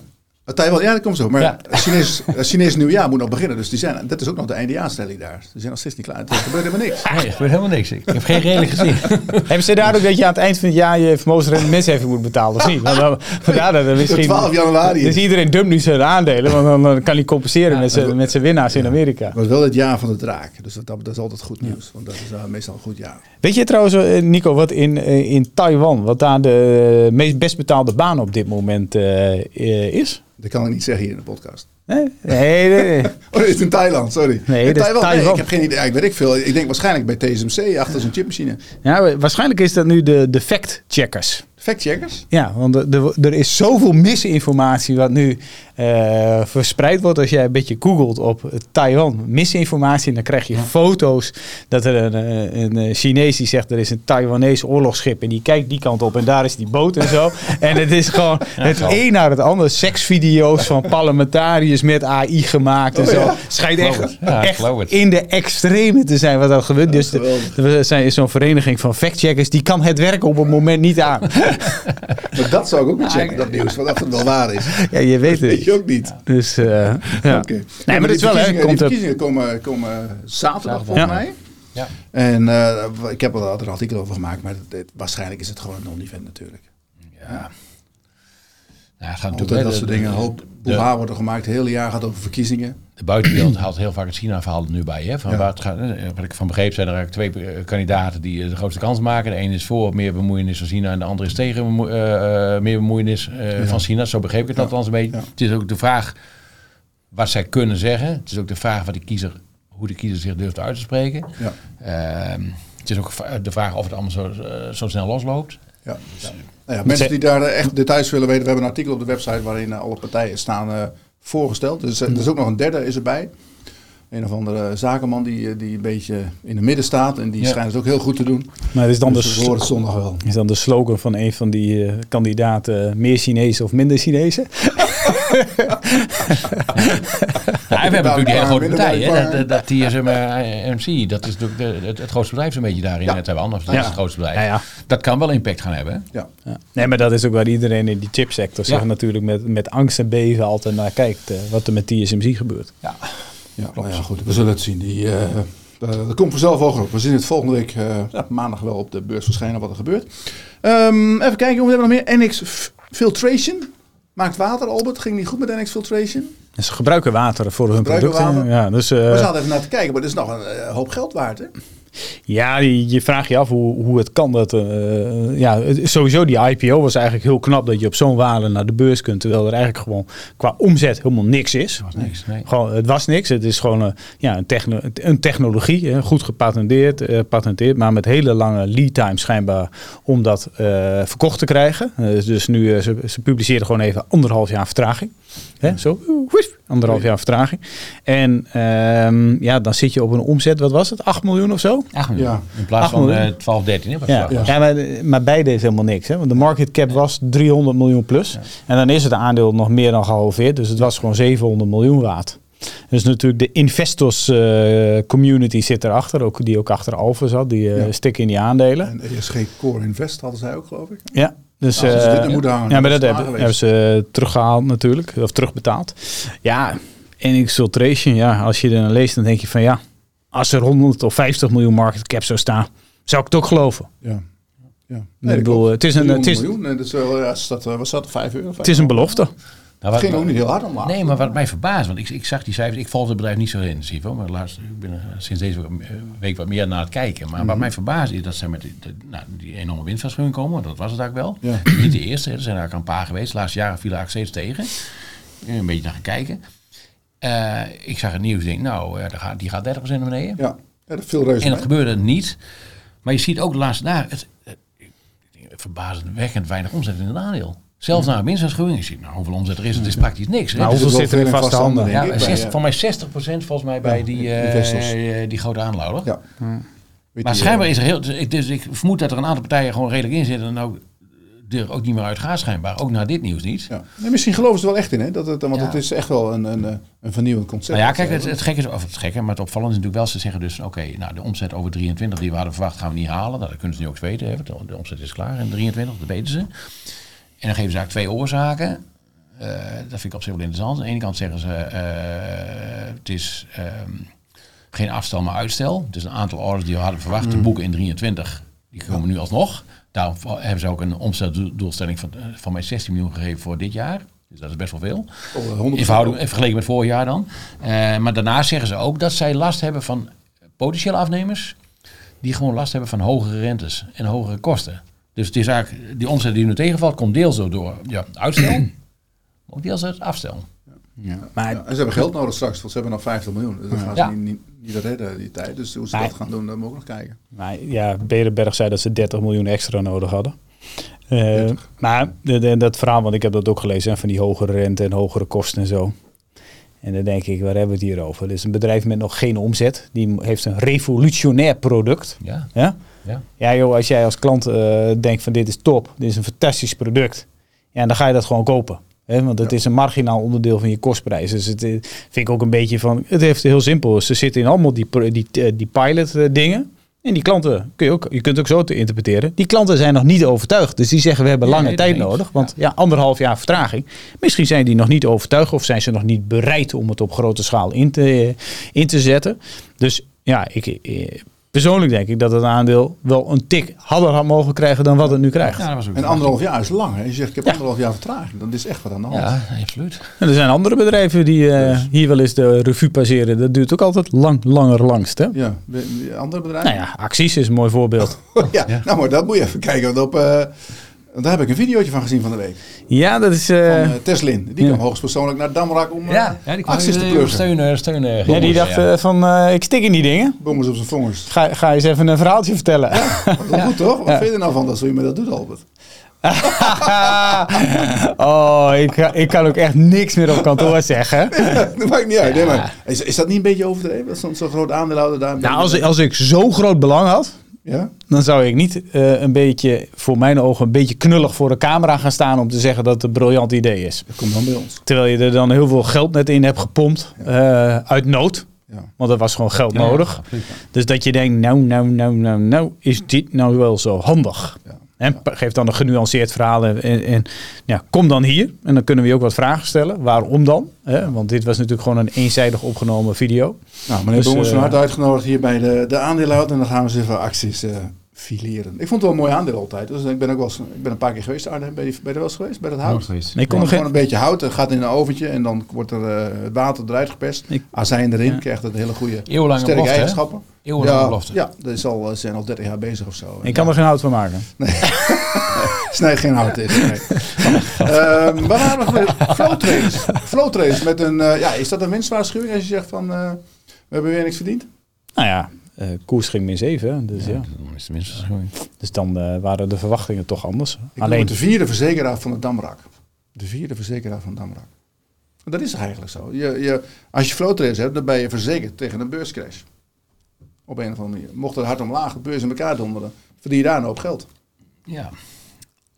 Taiwan, ja, dat komt zo. Maar Ja. Chinees, eh, Chinees nieuwjaar moet nog beginnen, dus die zijn, dat is ook nog de eindejaarstelling daar. Die zijn nog steeds niet klaar. Er gebeurt helemaal niks. Nee, er gebeurt helemaal niks. Ik heb geen redelijk gezien. Hebben ze daar ook dat je aan het eind van het jaar je vermogensrendementsheffing moet betalen, of niet? Want dan, ja, dan, dan misschien, 12 januari. Dus iedereen dumpt nu zijn aandelen, want dan, dan kan hij compenseren Ja, met zijn met zijn winnaars in Amerika. Het was wel het jaar van de draak, dus dat, dat is altijd goed nieuws. Want dat is eh, meestal een goed jaar. Weet je trouwens, eh, Nico, wat in, in Taiwan, wat daar de meest best betaalde baan op dit moment is? Dat kan ik niet zeggen hier in de podcast. Nee, nee, nee. Oh, dit is in Thailand, sorry. Nee, in Taiwan, nee, ik heb geen idee. Ik weet ik veel. Ik denk waarschijnlijk bij TSMC achter zo'n chipmachine. Ja, waarschijnlijk is dat nu de, de fact-checkers. Factcheckers? Ja, want er, is zoveel misinformatie wat nu eh, verspreid wordt. Als jij een beetje googelt op Taiwan misinformatie, dan krijg je foto's dat er een, eh, een, eh, Chinees die zegt er is een Taiwanese oorlogsschip en die kijkt die kant op en daar is die boot en zo. en het is gewoon het een naar het andere. Seksvideo's van parlementariërs met AI gemaakt en Oh, zo. ja. Schijnt echt, in de extreme te zijn wat er gebeurt. Dus er zijn- is zo'n vereniging van factcheckers die kan het werk op het moment niet aan. Maar dat zou ik ook niet checken, dat nieuws. Want of het wel waar is. Ja, je weet Weet het. je ook niet. Dus ja. Oké. Nee, Ja, maar dat is wel, hè, komt die er- verkiezingen komen, komen zaterdag volgens Ja. mij. Ja. En eh, ik heb er al een artikel over gemaakt, maar het- het- waarschijnlijk is het gewoon een non-event natuurlijk. Ja. Het gaat Altijd dat soort de- dingen. De- hoop de- boelhaar wordt er gemaakt. Het hele jaar gaat over verkiezingen. De buitenwereld haalt heel vaak het China-verhaal er nu bij. Hè? Van Ja. het gaat, wat ik van begreep zijn er eigenlijk twee eh, kandidaten die eh, de grootste kans maken. De ene is voor meer bemoeienis van China en de andere is tegen eh, meer bemoeienis Ja. van China. Zo begreep ik het Ja. althans een beetje. Het is ook de vraag wat zij kunnen zeggen. Het is ook de vraag wat de kiezer, hoe de kiezer zich durft uit te spreken. Ja. Ehm, het is ook de vraag of het allemaal zo, zo snel losloopt. Ja. Nou ja, mensen die daar echt details willen weten, we hebben een artikel op de website waarin alle partijen staan voorgesteld. Dus eh, er is ook nog een derde is erbij. Een of andere zakenman die, eh, die een beetje in het midden staat en die Ja. schijnt het ook heel goed te doen. Maar dat is dan, Dus het de, zondag wel. is dan de slogan van een van die eh, kandidaten: meer Chinezen of minder Chinezen? Ja, we hebben natuurlijk die hele grote partij, hè? blijkbaar. Dat, dat, dat TSM eh, MC, dat is natuurlijk de, het, het grootste bedrijf zo'n beetje daarin. Ja. Het hebben anders, dat Ja. is het grootste bedrijf. Ja, ja. Dat kan wel impact gaan hebben. hè? Ja. Ja. Nee, maar dat is ook waar iedereen in die chipsector Ja. zich natuurlijk met, met angst en beven altijd naar kijkt. eh, wat er met TSMC gebeurt. Ja. Ja, nou ja, goed. We zullen het zien. Die, eh, eh, dat komt vanzelf wel op. We zien het volgende week eh, ja, maandag wel op de beurs verschijnen wat er gebeurt. Ehm, even kijken, jongens, hebben we nog meer? NX Filtration. Maakt water, Albert. Ging niet goed met NX Filtration. Ze gebruiken water voor hun Gebruiken producten. water? Ja, dus, eh, we zaten even naar te kijken, maar het is nog een eh, hoop geld waard, hè? Ja, je, vraagt je af hoe, hoe het kan. Dat, eh, ja, het- sowieso die IPO was eigenlijk heel knap dat je op zo'n waarde naar de beurs kunt. Terwijl er eigenlijk gewoon qua omzet helemaal niks is. Was niks. Nee. Gewoon, het was niks. Het is gewoon eh, ja, een, techno- een technologie, hè, goed gepatenteerd, eh, patenteerd, maar met hele lange lead time schijnbaar om dat eh, verkocht te krijgen. Eh, dus nu, eh, ze, ze publiceren gewoon even anderhalf jaar vertraging. Hè, zo, woef, anderhalf jaar vertraging. En ehm, ja, dan zit je op een omzet, wat was het, 8 miljoen of zo? 8 miljoen. Ja. In plaats van miljoen. eh 12, 13. Hè, wat Ja, ja. was. maar, maar beide is helemaal niks. Hè? Want de market cap was 300 miljoen plus. En dan is het aandeel nog meer dan gehalveerd. Dus het was gewoon 700 miljoen waard. Dus natuurlijk de investors eh, community zit erachter. Ook, die ook achter Alpha zat. Die eh Ja. stikken in die aandelen. En ESG Core Invest hadden zij ook, geloof ik. Ja. Dus, ze eh, dit in moeten hangen, ja, maar dat hebben, hebben ze teruggehaald natuurlijk. Of terugbetaald. Ja, NX Filtration. Ja, als je er dan leest, dan denk je van ja. Als er 100 of 50 miljoen market cap zou staan, zou ik het ook geloven. Ja. ja. ik bedoel, het is een- het is- miljoen. En dat is wel, ja, staat, eh, wat staat er, 5 euro? Het is een belofte. Nou, Het ging ook niet heel hard omlaag. Nee, maar wat mij verbaast, want ik, ik zag die cijfers, ik volg het bedrijf niet zo intensief hoor, maar laatst, ik ben er sinds deze week, eh, week wat meer naar het kijken. Maar Mhm. wat mij verbaast is dat ze met die, de- nou, die enorme winstwaarschuwing komen, dat was het eigenlijk wel. Ja. Niet de eerste, er zijn eigenlijk een paar geweest, de laatste jaren vielen eigenlijk steeds tegen. Eh, Een beetje naar gaan kijken. Eh, ik zag het nieuws, denk nou, eh, die gaat 30% naar beneden. Ja, ja dat viel reuze En dat gebeurde niet. Maar je ziet ook de laatste dagen, het, het, verbazendwekkend weinig omzet in het aandeel. Zelfs na een winstwaarschuwing, je ziet nou, hoeveel omzet er is, het is praktisch niks. hè. Maar Dus hoeveel het zit er in vaste handen? denk ja, ik, bij, 60, van mij 60% volgens mij bij Ja, die, die eh, eh, die grote aanlouder. Ja. Weet Maar schijnbaar eh, is er heel... Dus ik, dus ik vermoed dat er een aantal partijen gewoon redelijk in zitten... en ook er ook niet meer uit gaan schijnbaar. Ook na dit nieuws niet. Ja. Nee, misschien geloven ze er wel echt in, hè? Dat het, want Ja. het is echt wel een, een, een vernieuwend concept. Nou ja, kijk, het, het gekke is... Of het gekke, maar het opvallende is natuurlijk wel... ze zeggen dus... oké, nou de omzet over 23 die we hadden verwacht... gaan we niet halen. Nou, dat kunnen ze nu ook weten. Hè, de omzet is klaar in 23, dat weten ze. En dan geven ze eigenlijk twee oorzaken. Eh, dat vind ik op zich wel interessant. Aan de ene kant zeggen ze... eh, het is... ehm, geen afstel, maar uitstel. Dus een aantal orders die we hadden verwacht te boeken in 23, die komen nu alsnog. Daarom hebben ze ook een omzetdoelstelling van, eh, van mij 16 miljoen gegeven voor dit jaar. Dus dat is best wel veel. Oh, 100% In verhouding, in vergeleken met vorig jaar dan. Maar daarnaast zeggen ze ook dat zij last hebben van potentiële afnemers. Die gewoon last hebben van hogere rentes en hogere kosten. Dus het is eigenlijk, die omzet die nu tegenvalt, komt deels door, door ja, uitstel. maar ook deels uit afstel. Maar Ja, en ze hebben geld nodig straks, want ze hebben nog 50 miljoen. Dus dat gaan ze Ja. niet, niet, niet redden die tijd. Dus hoe ze dat gaan doen, dat moeten we nog kijken. Maar ja, Berenberg zei dat ze 30 miljoen extra nodig hadden. Eh, maar de, de- dat verhaal, want ik heb dat ook gelezen, hè, van die hogere rente en hogere kosten en zo. En dan denk ik, waar hebben we het hier over? Dit is een bedrijf met nog geen omzet. Die heeft een revolutionair product. Ja, Ja, ja. ja joh, als jij als klant eh, denkt van dit is top, dit is een fantastisch product. Ja, dan ga je dat gewoon kopen. Hè? Want het Ja. is een marginaal onderdeel van je kostprijs. Dus het eh, vind ik ook een beetje van, het heeft heel simpel. Ze zitten in allemaal die, die, eh, die pilot dingen. En die klanten, kun je, ook, je kunt het ook zo te interpreteren. Die klanten zijn nog niet overtuigd. Dus die zeggen we hebben Ja, lange nee, tijd nodig. Want ja. anderhalf jaar vertraging. Misschien zijn die nog niet overtuigd of zijn ze nog niet bereid om het op grote schaal in te, in te zetten. Dus ja, ik, persoonlijk denk ik dat het aandeel wel een tik hadden had mogen krijgen dan wat het nu krijgt. Ja, dat was ook En anderhalf jaar is lang. Hè? Je zegt, ik heb anderhalf jaar vertraging. Dat is echt wat aan de hand. Ja, absoluut. En er zijn andere bedrijven die eh, Dus. hier wel eens de revue passeren. Dat duurt ook altijd lang, langer langst. Hè? Ja, de- de andere bedrijven? Nou ja, acties is een mooi voorbeeld. ja. Nou, maar dat moet je even kijken. Want op, eh, daar heb ik een videootje van gezien van de week. Ja, dat is... Van eh, eh, Teslin. Die ja. kwam hoogstpersoonlijk naar Damrak om eh, ja die acties te pluggen. steunen. steunen ja, die dacht ja. eh, van, eh, ik stik in die dingen. Bommers op zijn vongers. Ga, ga eens even een verhaaltje vertellen. Dat is wel goed toch? Wat vind je er nou van dat zo iemand dat doet, Albert? oh, ik, ga- ik kan ook echt niks meer op kantoor zeggen. dat maakt niet uit. Nee, maar is, is dat niet een beetje overdreven? Dat zo'n zo'n groot aandeelhouder daar... Nou, als, ik- als ik zo groot belang had, Ja? dan zou ik niet eh, een beetje, voor mijn ogen, een beetje knullig voor de camera gaan staan om te zeggen dat het een briljant idee is. Dat komt dan bij ons. Terwijl je er dan heel veel geld net in hebt gepompt, eh, uit nood. Ja. Want er was gewoon geld Ja, nodig. Dus dat je denkt, nou, nou, nou, nou, nou, is dit nou wel zo handig? Ja. En geef dan een genuanceerd verhaal. En, en, en, ja, kom dan hier. En dan kunnen we je ook wat vragen stellen. Waarom dan? Hè? Want dit was natuurlijk gewoon een eenzijdig opgenomen video. Nou, meneer Dus, Bommers van eh, harte uitgenodigd hier bij de, de aandeelhouder. En dan gaan we eens even acties eh, fileren. Ik vond het wel een mooi aandeel altijd. Dus ik ben ook wel eens, ik ben een paar keer geweest, Arnhem. Ben je, ben je er wel eens geweest? Bij dat hout? Nee, ik kon er Gewoon geen, een beetje hout, het gaat in een oventje en dan wordt er eh, het water eruit geperst. Ik- Azijn erin, Ja. krijgt het hele goede Eeuwenlange sterke belofte, hè? eigenschappen. Eeuwenlange Ja, belofte. ja, dat is al, ze zijn al 30 jaar bezig of zo. ik kan er geen hout van maken. Snijd geen hout in. Nee. Ehm? Flow. Flow met een, eh, ja, is dat een winstwaarschuwing als je zegt van, eh, we hebben weer niks verdiend? Nou ja, eh, koers ging min 7. Hè? Dus, ja. Dan is tenminste gewoon- dus dan eh, waren de verwachtingen toch anders. Ik Alleen, het de vierde verzekeraar van de Damrak. De vierde verzekeraar van Damrak. En Dat is toch eigenlijk zo. Je, je, als je flow trades hebt, dan ben je verzekerd tegen een beurscrash. Op een of andere manier. Mocht het hard omlaag, de beurs in elkaar donderen, verdien je daar een hoop geld. Ja.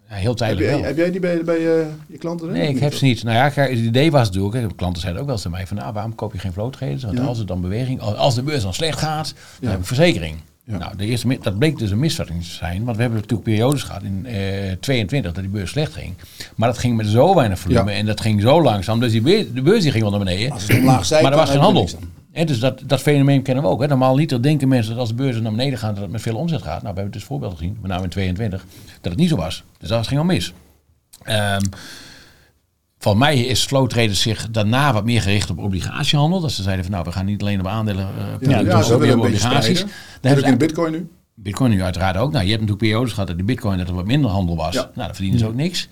Heel Heb tijdelijk jij, heb jij die bij, bij eh, je klanten? Nee, ik heb ze niet. Nou ja, het idee was natuurlijk, hè, klanten zeiden ook wel eens tegen mij van, nou, waarom koop je geen flow traders? Want Ja. als het dan beweging, als- de beurs dan slecht gaat, dan Ja. heb ik verzekering. Ja. Nou, de eerste, dat bleek dus een misvatting te zijn, want we hebben natuurlijk periodes gehad in eh 22 dat die beurs slecht ging. Maar dat ging met zo weinig volume en dat ging zo langzaam, dus die beurs, de beurs die ging wel naar beneden. Als het omlaag zijt, maar er was geen handel. Dus dat, dat fenomeen kennen we ook. Hè. Normaal niet denken mensen dat als de beurzen naar beneden gaan, dat het met veel omzet gaat. Nou, we hebben dus voorbeelden gezien, met name in 22, dat het niet zo was. Dus dat ging al mis. Ehm van mij is flow traders zich daarna wat meer gericht op obligatiehandel. Dat ze zeiden van nou, we gaan niet alleen op aandelen uh, Ja, ja, ook op obligaties. Dat heb hebben ik in bitcoin nu. Bitcoin nu uiteraard ook. Nou, je hebt natuurlijk periodes gehad dat de Bitcoin dat er wat minder handel was. Ja. Nou, dan verdienen ze ook niks.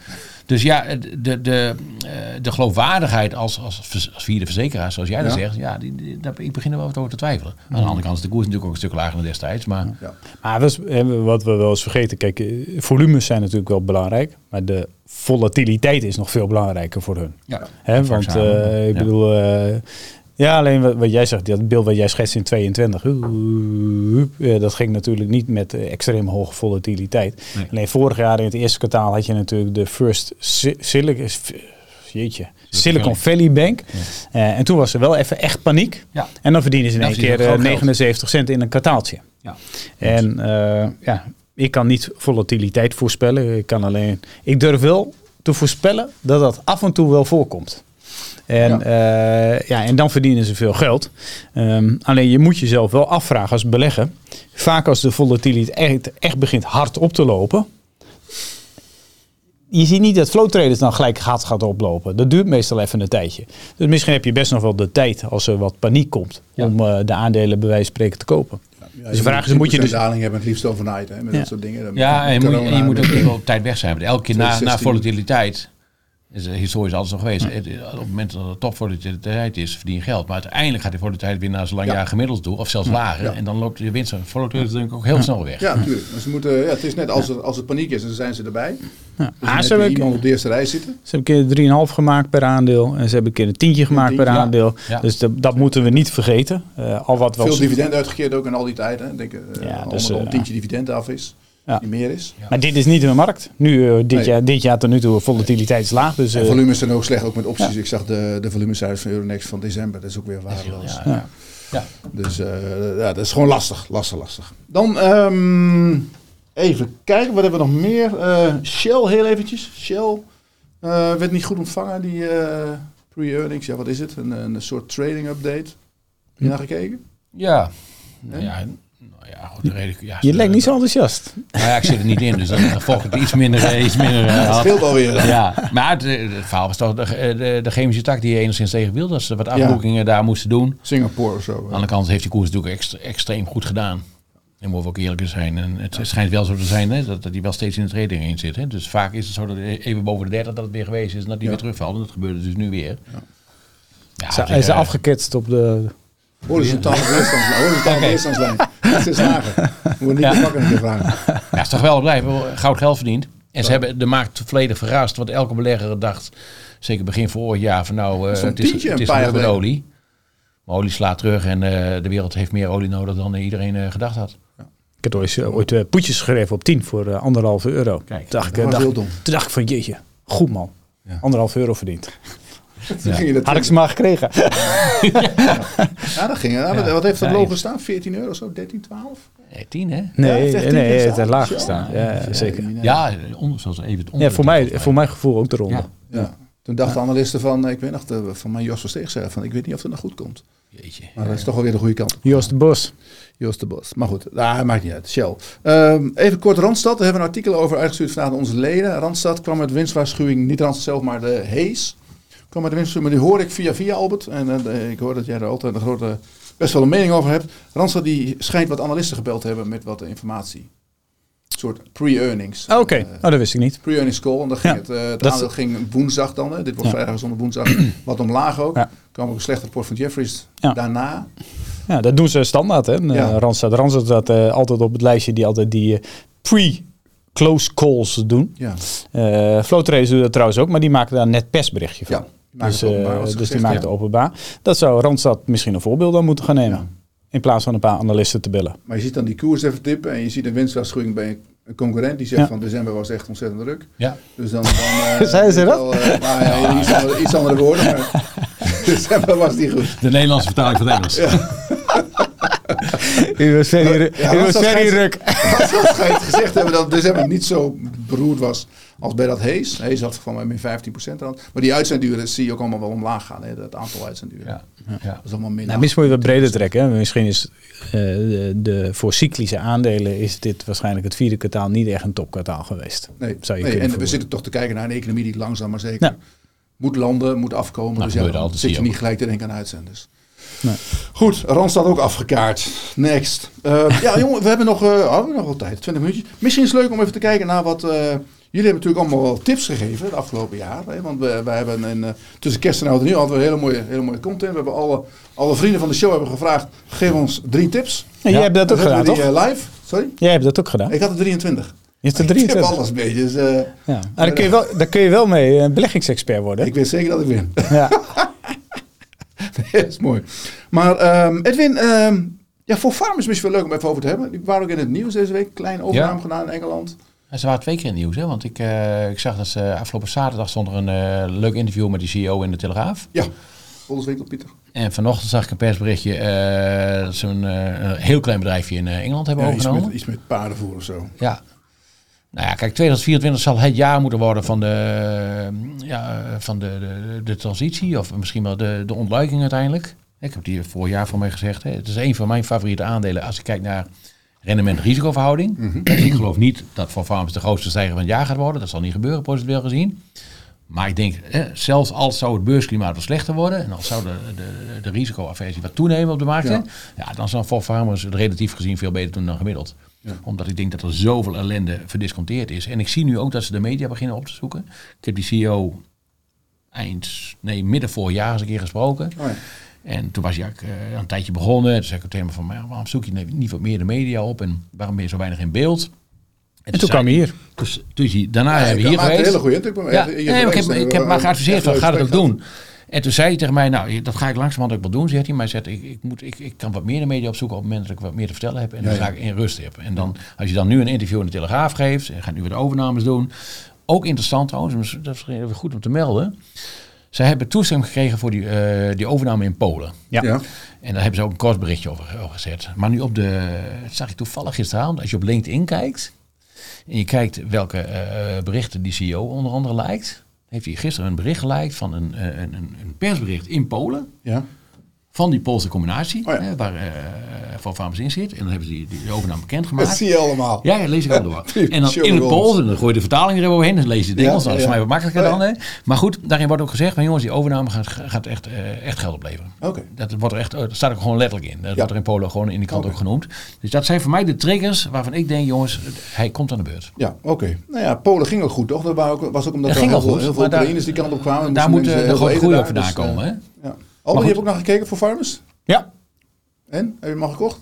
Dus ja, de, de, eh, de geloofwaardigheid als, als, als vierde verzekeraar, zoals jij dat Ja. zegt, ja, die, die- daar, ik begin er wel wat over te twijfelen. Aan de andere kant is de koers natuurlijk ook een stuk lager dan destijds. Maar Ja. Maar dat is, hè, wat we wel eens vergeten, kijk, eh, volumes zijn natuurlijk wel belangrijk, maar de volatiliteit is nog veel belangrijker voor hun. ja, want eh, ik bedoel, eh, ja, alleen wat, wat jij zegt, dat beeld wat jij schetst in 22, eh, dat ging natuurlijk niet met eh, extreem hoge volatiliteit. Nee. Alleen vorig jaar in het eerste kwartaal had je natuurlijk de First Si- Silicon, jeetje, Silicon Valley Bank. Eh, en toen was er wel even echt paniek. Ja. En dan verdienen ze in één keer ze eh, groot geld. 79 cent in een kwartaaltje. Ja. En ja, ik kan niet volatiliteit voorspellen. Ik kan alleen. Ik durf wel te voorspellen dat dat af en toe wel voorkomt. En, ja. ja, en dan verdienen ze veel geld. Ehm, alleen je moet jezelf wel afvragen als belegger. Vaak als de volatiliteit echt, echt begint hard op te lopen. Je ziet niet dat flow traders dan gelijk gaat, gaat oplopen. Dat duurt meestal even een tijdje. Dus misschien heb je best nog wel de tijd als er wat paniek komt. Ja. Om eh, de aandelen bij wijze van spreken te kopen. Ja, Dus de vraag is, moet je 10% dus- daling hebben het liefst overnight, hè, met Ja. dat soort dingen. Dan Ja, en je moet, corona, en je moet ook even op tijd weg zijn. Want elke keer na, na 2016. volatiliteit, is eh, historisch altijd zo geweest. Het- Op het moment dat er topvolatiliteit is, verdien je geld. Maar uiteindelijk gaat die volatiliteit weer naar zo'n lang Ja. jaar gemiddeld toe. Of zelfs lager. Ja. En dan loopt je winst volatiliteit denk ik ook heel snel weg. Ja, natuurlijk. Maar ze moeten, ja, het is net als, er, als er paniek is, dan zijn ze erbij. Ja. Dus Ah, dan ze hebben, iemand op de eerste rij zitten. ze hebben een keer 3,5 gemaakt per aandeel. En ze hebben een keer een tientje gemaakt per tientje, aandeel. Ja. Dus dat, dat moeten we niet vergeten. Eh, al wat wel Veel dividend uitgekeerd ook in al die tijd. Hè. Ik Denk, eh Ja, dus, eh, een tientje dividend af is. Ja. Die meer is. Maar dit is niet de markt. Nu, eh, dit, Nee. jaar, dit jaar tot nu toe, volatiliteit is laag. Dus, En eh, volumes zijn ook slecht, ook met opties. Ja. Ik zag de, de volumecijfers van Euronext van december. Dat is ook weer waardeloos. Ja, Ja. ja. Ja. Dus eh, ja, dat is gewoon lastig, lastig, lastig. Dan ehm, even kijken, wat hebben we nog meer? Eh, Shell, heel eventjes. Shell eh, werd niet goed ontvangen, die eh, pre-earnings. Ja, wat is het? Een, een soort trading update. Heb je naar gekeken? Ja. Ja, Nou ja, goed, redelijk, ja, Je lijkt niet zo enthousiast. Nou ja, ik zit er niet in, dus dan, dan volg ik het iets minder. eh, Iets minder eh, Dat scheelt alweer. Ja, maar het, eh, het verhaal was toch de, de, de chemische tak die je enigszins tegen wilde. Dat ze wat afboekingen daar moesten doen. Singapore of zo. Aan de andere kant heeft die koers natuurlijk extre- extreem goed gedaan. En mogen we ook eerlijk zijn. En het schijnt wel zo te zijn hè, dat, dat die wel steeds in de trading in zit. Hè. Dus vaak is het zo dat even boven de 30 dat het weer geweest is en dat die Ja. weer terugvalt. En dat gebeurde dus nu weer. Ja, Hij is afgeketst op de... Horizontale weerstandslijn. Horizontale Oké. weerstandslijn. Dat is lager. Moet niet Ja. de pakken een keer vragen. Ja, is toch wel blijven goud geld verdiend. En ze hebben de markt volledig verrast. Want elke belegger dacht, zeker begin vorig jaar, van nou, eh, Zo'n het is, tientje het een is jaar met olie. Maar olie slaat terug en eh, de wereld heeft meer olie nodig dan iedereen eh, gedacht had. Ik had ooit, ooit poetjes geschreven op 10 voor anderhalve euro. Kijk, toen, dacht dat dacht, toen dacht ik van jeetje, goed man. Ja. Anderhalf euro verdiend. Toen ging je dat Had ik ze maar gekregen. Ja, dat ging. Ja, wat- Ja. Heeft dat Ja, logo staan? 14 euro zo? 13, 12? Nee, tien hè? Ja, Nee, het heeft echt nee, het heeft laag gestaan. Ja, zeker. Ja, onder, zoals even het onder. Ja, voor mij, voor mijn gevoel ook eronder. Ja. Ja. Toen dachten analisten van, ik weet nog, de- van mijn Jos Versteeg zei van, ik weet niet of het nog goed komt. Jeetje. Maar dat is toch alweer de goede kant. Joost de Bos. Joost de Bos. Maar goed, ah, maakt niet uit. Shell. Ehm, even kort Randstad. Daar hebben we een artikel over uitgestuurd vandaag aan onze leden. Randstad kwam met winstwaarschuwing, niet Randstad zelf, maar de Hees. Kwam de winstwaarschuwing, maar die hoor ik via via Albert. En eh, ik hoor dat jij er altijd een grote, best wel een mening over hebt. Randstad die schijnt wat analisten gebeld te hebben met wat informatie. Een soort pre-earnings. Ah, Oké, Eh, oh, dat wist ik niet. Pre-earnings call. En dan ging Ja, het, eh, het dat- aandeel ging woensdag dan. Hè. Dit wordt Ja. vrijdag zonder woensdag. wat omlaag ook. Ja. kwam ook een slecht rapport van Jeffries daarna. Ja, dat doen ze standaard, hè? Ja. Randstad. Randstad staat altijd op het lijstje die altijd die eh, pre-close calls doen. Ja. Floatrace doet dat trouwens ook, maar die maken daar net persberichtje van. Ja, dus eh, dus die maakt het openbaar. Dat zou Randstad misschien een voorbeeld aan moeten gaan nemen. Ja. In plaats van een paar analisten te bellen. Maar je ziet dan die koers even tippen en je ziet een winstwaarschuwing bij een concurrent die zegt Ja. van december was echt ontzettend druk. Ja. Dus dan... dan eh, Zeiden ze dat? eh, nou ja, iets, andere, iets andere woorden, maar december was die goed. De Nederlandse vertaling van het Engels. U was very, Ja, was very ruk. Als dat schijnt gezegd hebben dat december niet zo beroerd was als bij dat Hees. Hees had van mij min 15% aan. Maar die uitzenduren zie je ook allemaal wel omlaag gaan. Hè? Het aantal uitzenduren. Ja. Ja. Dat is allemaal minder. Nou, misschien moet je wat breder trekken. Hè. Misschien is eh, de, de, voor cyclische aandelen is dit waarschijnlijk het vierde kwartaal niet echt een topkwartaal geweest. nee, zou je nee, kunnen en we zitten toch te kijken naar een economie die langzaam maar zeker Ja. moet landen, moet afkomen. Nou, dus ja, gebeurt dan altijd, zit je niet gelijk te denken aan uitzenders. Nee. Goed, Randstad ook afgekaart. Next. Eh, ja, jongen, we hebben nog, oh, we hebben nog wel tijd, 20 minuutjes. Misschien is het leuk om even te kijken naar wat. eh, jullie hebben natuurlijk allemaal wel tips gegeven het afgelopen jaar. Hè? Want we, wij hebben tussen kerst en oud en nieuw hadden we hele mooie, hele mooie content. We hebben alle, alle vrienden van de show hebben gevraagd: geef ons drie tips. En jij hebt dat ook gedaan, toch? live. Sorry? Jij hebt dat ook gedaan. Ik had er 23. Je hebt er Ik tip 23. alles beetje. Dus, Ja. Ah, daar, kun je wel, daar kun je wel mee een beleggingsexpert worden. ik weet zeker dat ik win. Ja. dat is mooi. Maar ehm, Edwin, ehm, ja, voor farmers misschien wel leuk om even over te hebben. Die waren ook in het nieuws deze week. Kleine overname Ja. gedaan in Engeland. En ze waren twee keer in het nieuws, hè? want ik, eh, ik zag dat ze afgelopen zaterdag stond er een eh, leuk interview met die CEO in de Telegraaf. Ja, Volkswinkel Pieter. En vanochtend zag ik een persberichtje eh, dat ze een, eh, heel klein bedrijfje in eh, Engeland hebben Ja, iets, overgenomen. met, iets met paardenvoer of zo. Ja. Nou ja, kijk, 2024 zal het jaar moeten worden van de, ja, van de, de, de transitie. Of misschien wel de, de ontluiking uiteindelijk. Ik heb hier vorig jaar voor mij gezegd. Hè. Het is een van mijn favoriete aandelen als ik kijk naar rendement-risicoverhouding. Mhm. Ik geloof niet dat voor farmers de grootste stijger van het jaar gaat worden. Dat zal niet gebeuren, procedureel gezien. Maar ik denk, hè, zelfs als zou het beursklimaat wat slechter worden... en als zou de, de, de risicoaversie wat toenemen op de markt... Ja. Ja. dan zal voor farmers het relatief gezien veel beter doen dan gemiddeld. Ja. Omdat ik denk dat er zoveel ellende verdisconteerd is. En ik zie nu ook dat ze de media beginnen op te zoeken. Ik heb die CEO eind, nee, midden vorig jaar eens een keer gesproken. Oh ja. En toen was hij ook, eh, een tijdje begonnen. Toen zei ik het thema van, maar waarom zoek je niet wat meer de media op? En waarom ben je zo weinig in beeld? En toen kwam hij hier. Dus, dus hij- daarna Ja, hebben we hier maakte een geweest. hele goede indruk. Ja, nee, maar ik heb, geweest, ik heb maar geadviseerd van, een ga het ook doen. En toen zei hij tegen mij, nou, dat ga ik langzamerhand ook wel doen, zegt hij. Maar hij zegt, ik, ik, moet, ik, ik kan wat meer de media opzoeken op het moment dat ik wat meer te vertellen heb. En dan Ja, ja. ga ik in rust heb. En dan, als je dan nu een interview in de Telegraaf geeft, en gaat nu weer de overnames doen. Ook interessant trouwens, dat is even goed om te melden. Zij hebben toestemming gekregen voor die, eh, die overname in Polen. Ja. Ja. En daar hebben ze ook een kort berichtje over, over gezet. Maar nu op de, dat zag ik toevallig gisteravond, als je op LinkedIn kijkt en je kijkt welke eh, berichten die CEO onder andere lijkt, heeft hij gisteren een bericht geliked van een, eh, een, een, een persbericht in Polen Ja. Van die Poolse combinatie, Oh ja. hè, waar uh, Van Farmers in zit. En dan hebben ze die, die overname bekendgemaakt. Dat zie je allemaal. Ja, lees ik al door. En dan in het. Pools, en dan gooi je de vertaling er overheen, dan lees je het Ja, Engels. Nou, dat is ja. voor mij wat makkelijker Ja. dan. Hè. Maar goed, daarin wordt ook gezegd, maar jongens, die overname gaat, gaat echt, eh, echt geld opleveren. Oké. Dat, wordt er echt, dat staat ook gewoon letterlijk in. Dat Ja. wordt er in Polen gewoon in die kant ook genoemd. Dus dat zijn voor mij de triggers waarvan ik denk, jongens, hij komt aan de beurt. Ja, oké. Nou ja, Polen ging ook goed, toch? Dat was ook, was ook omdat Dat er ging heel heel veel Oekraïners die kant op kwamen. Daar Moesten moet mensen de grote groei daar, vandaan dus, komen. eh, Hè? Ja. Albert, je goed. hebt ook nog gekeken voor Farmers? Ja, En? Heb je hem al gekocht?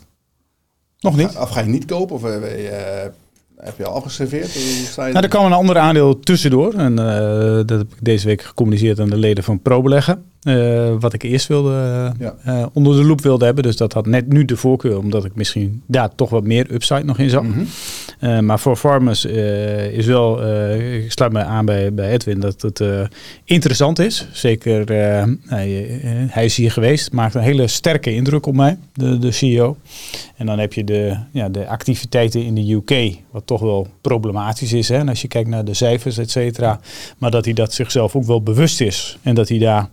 nog niet. Of ga je niet kopen? Of eh, eh, heb je al afgeserveerd? Je Nou, er kwam een ander aandeel tussendoor. En eh, dat heb ik deze week gecommuniceerd aan de leden van ProBeleggen. Eh, wat ik eerst wilde, eh, Ja. onder de loep wilde hebben. Dus dat had net nu de voorkeur, omdat ik misschien daar toch wat meer upside nog in zag. Mhm. Eh, maar voor farmers is wel, ik sluit me aan bij, bij Edwin, dat het interessant is. Zeker, hij, hij is hier geweest, maakt een hele sterke indruk op mij, de, de CEO. En dan heb je de, ja, de activiteiten in de UK, wat toch wel problematisch is. Hè? En als je kijkt naar de cijfers, et cetera. Maar dat hij dat zichzelf ook wel bewust is. En dat hij daar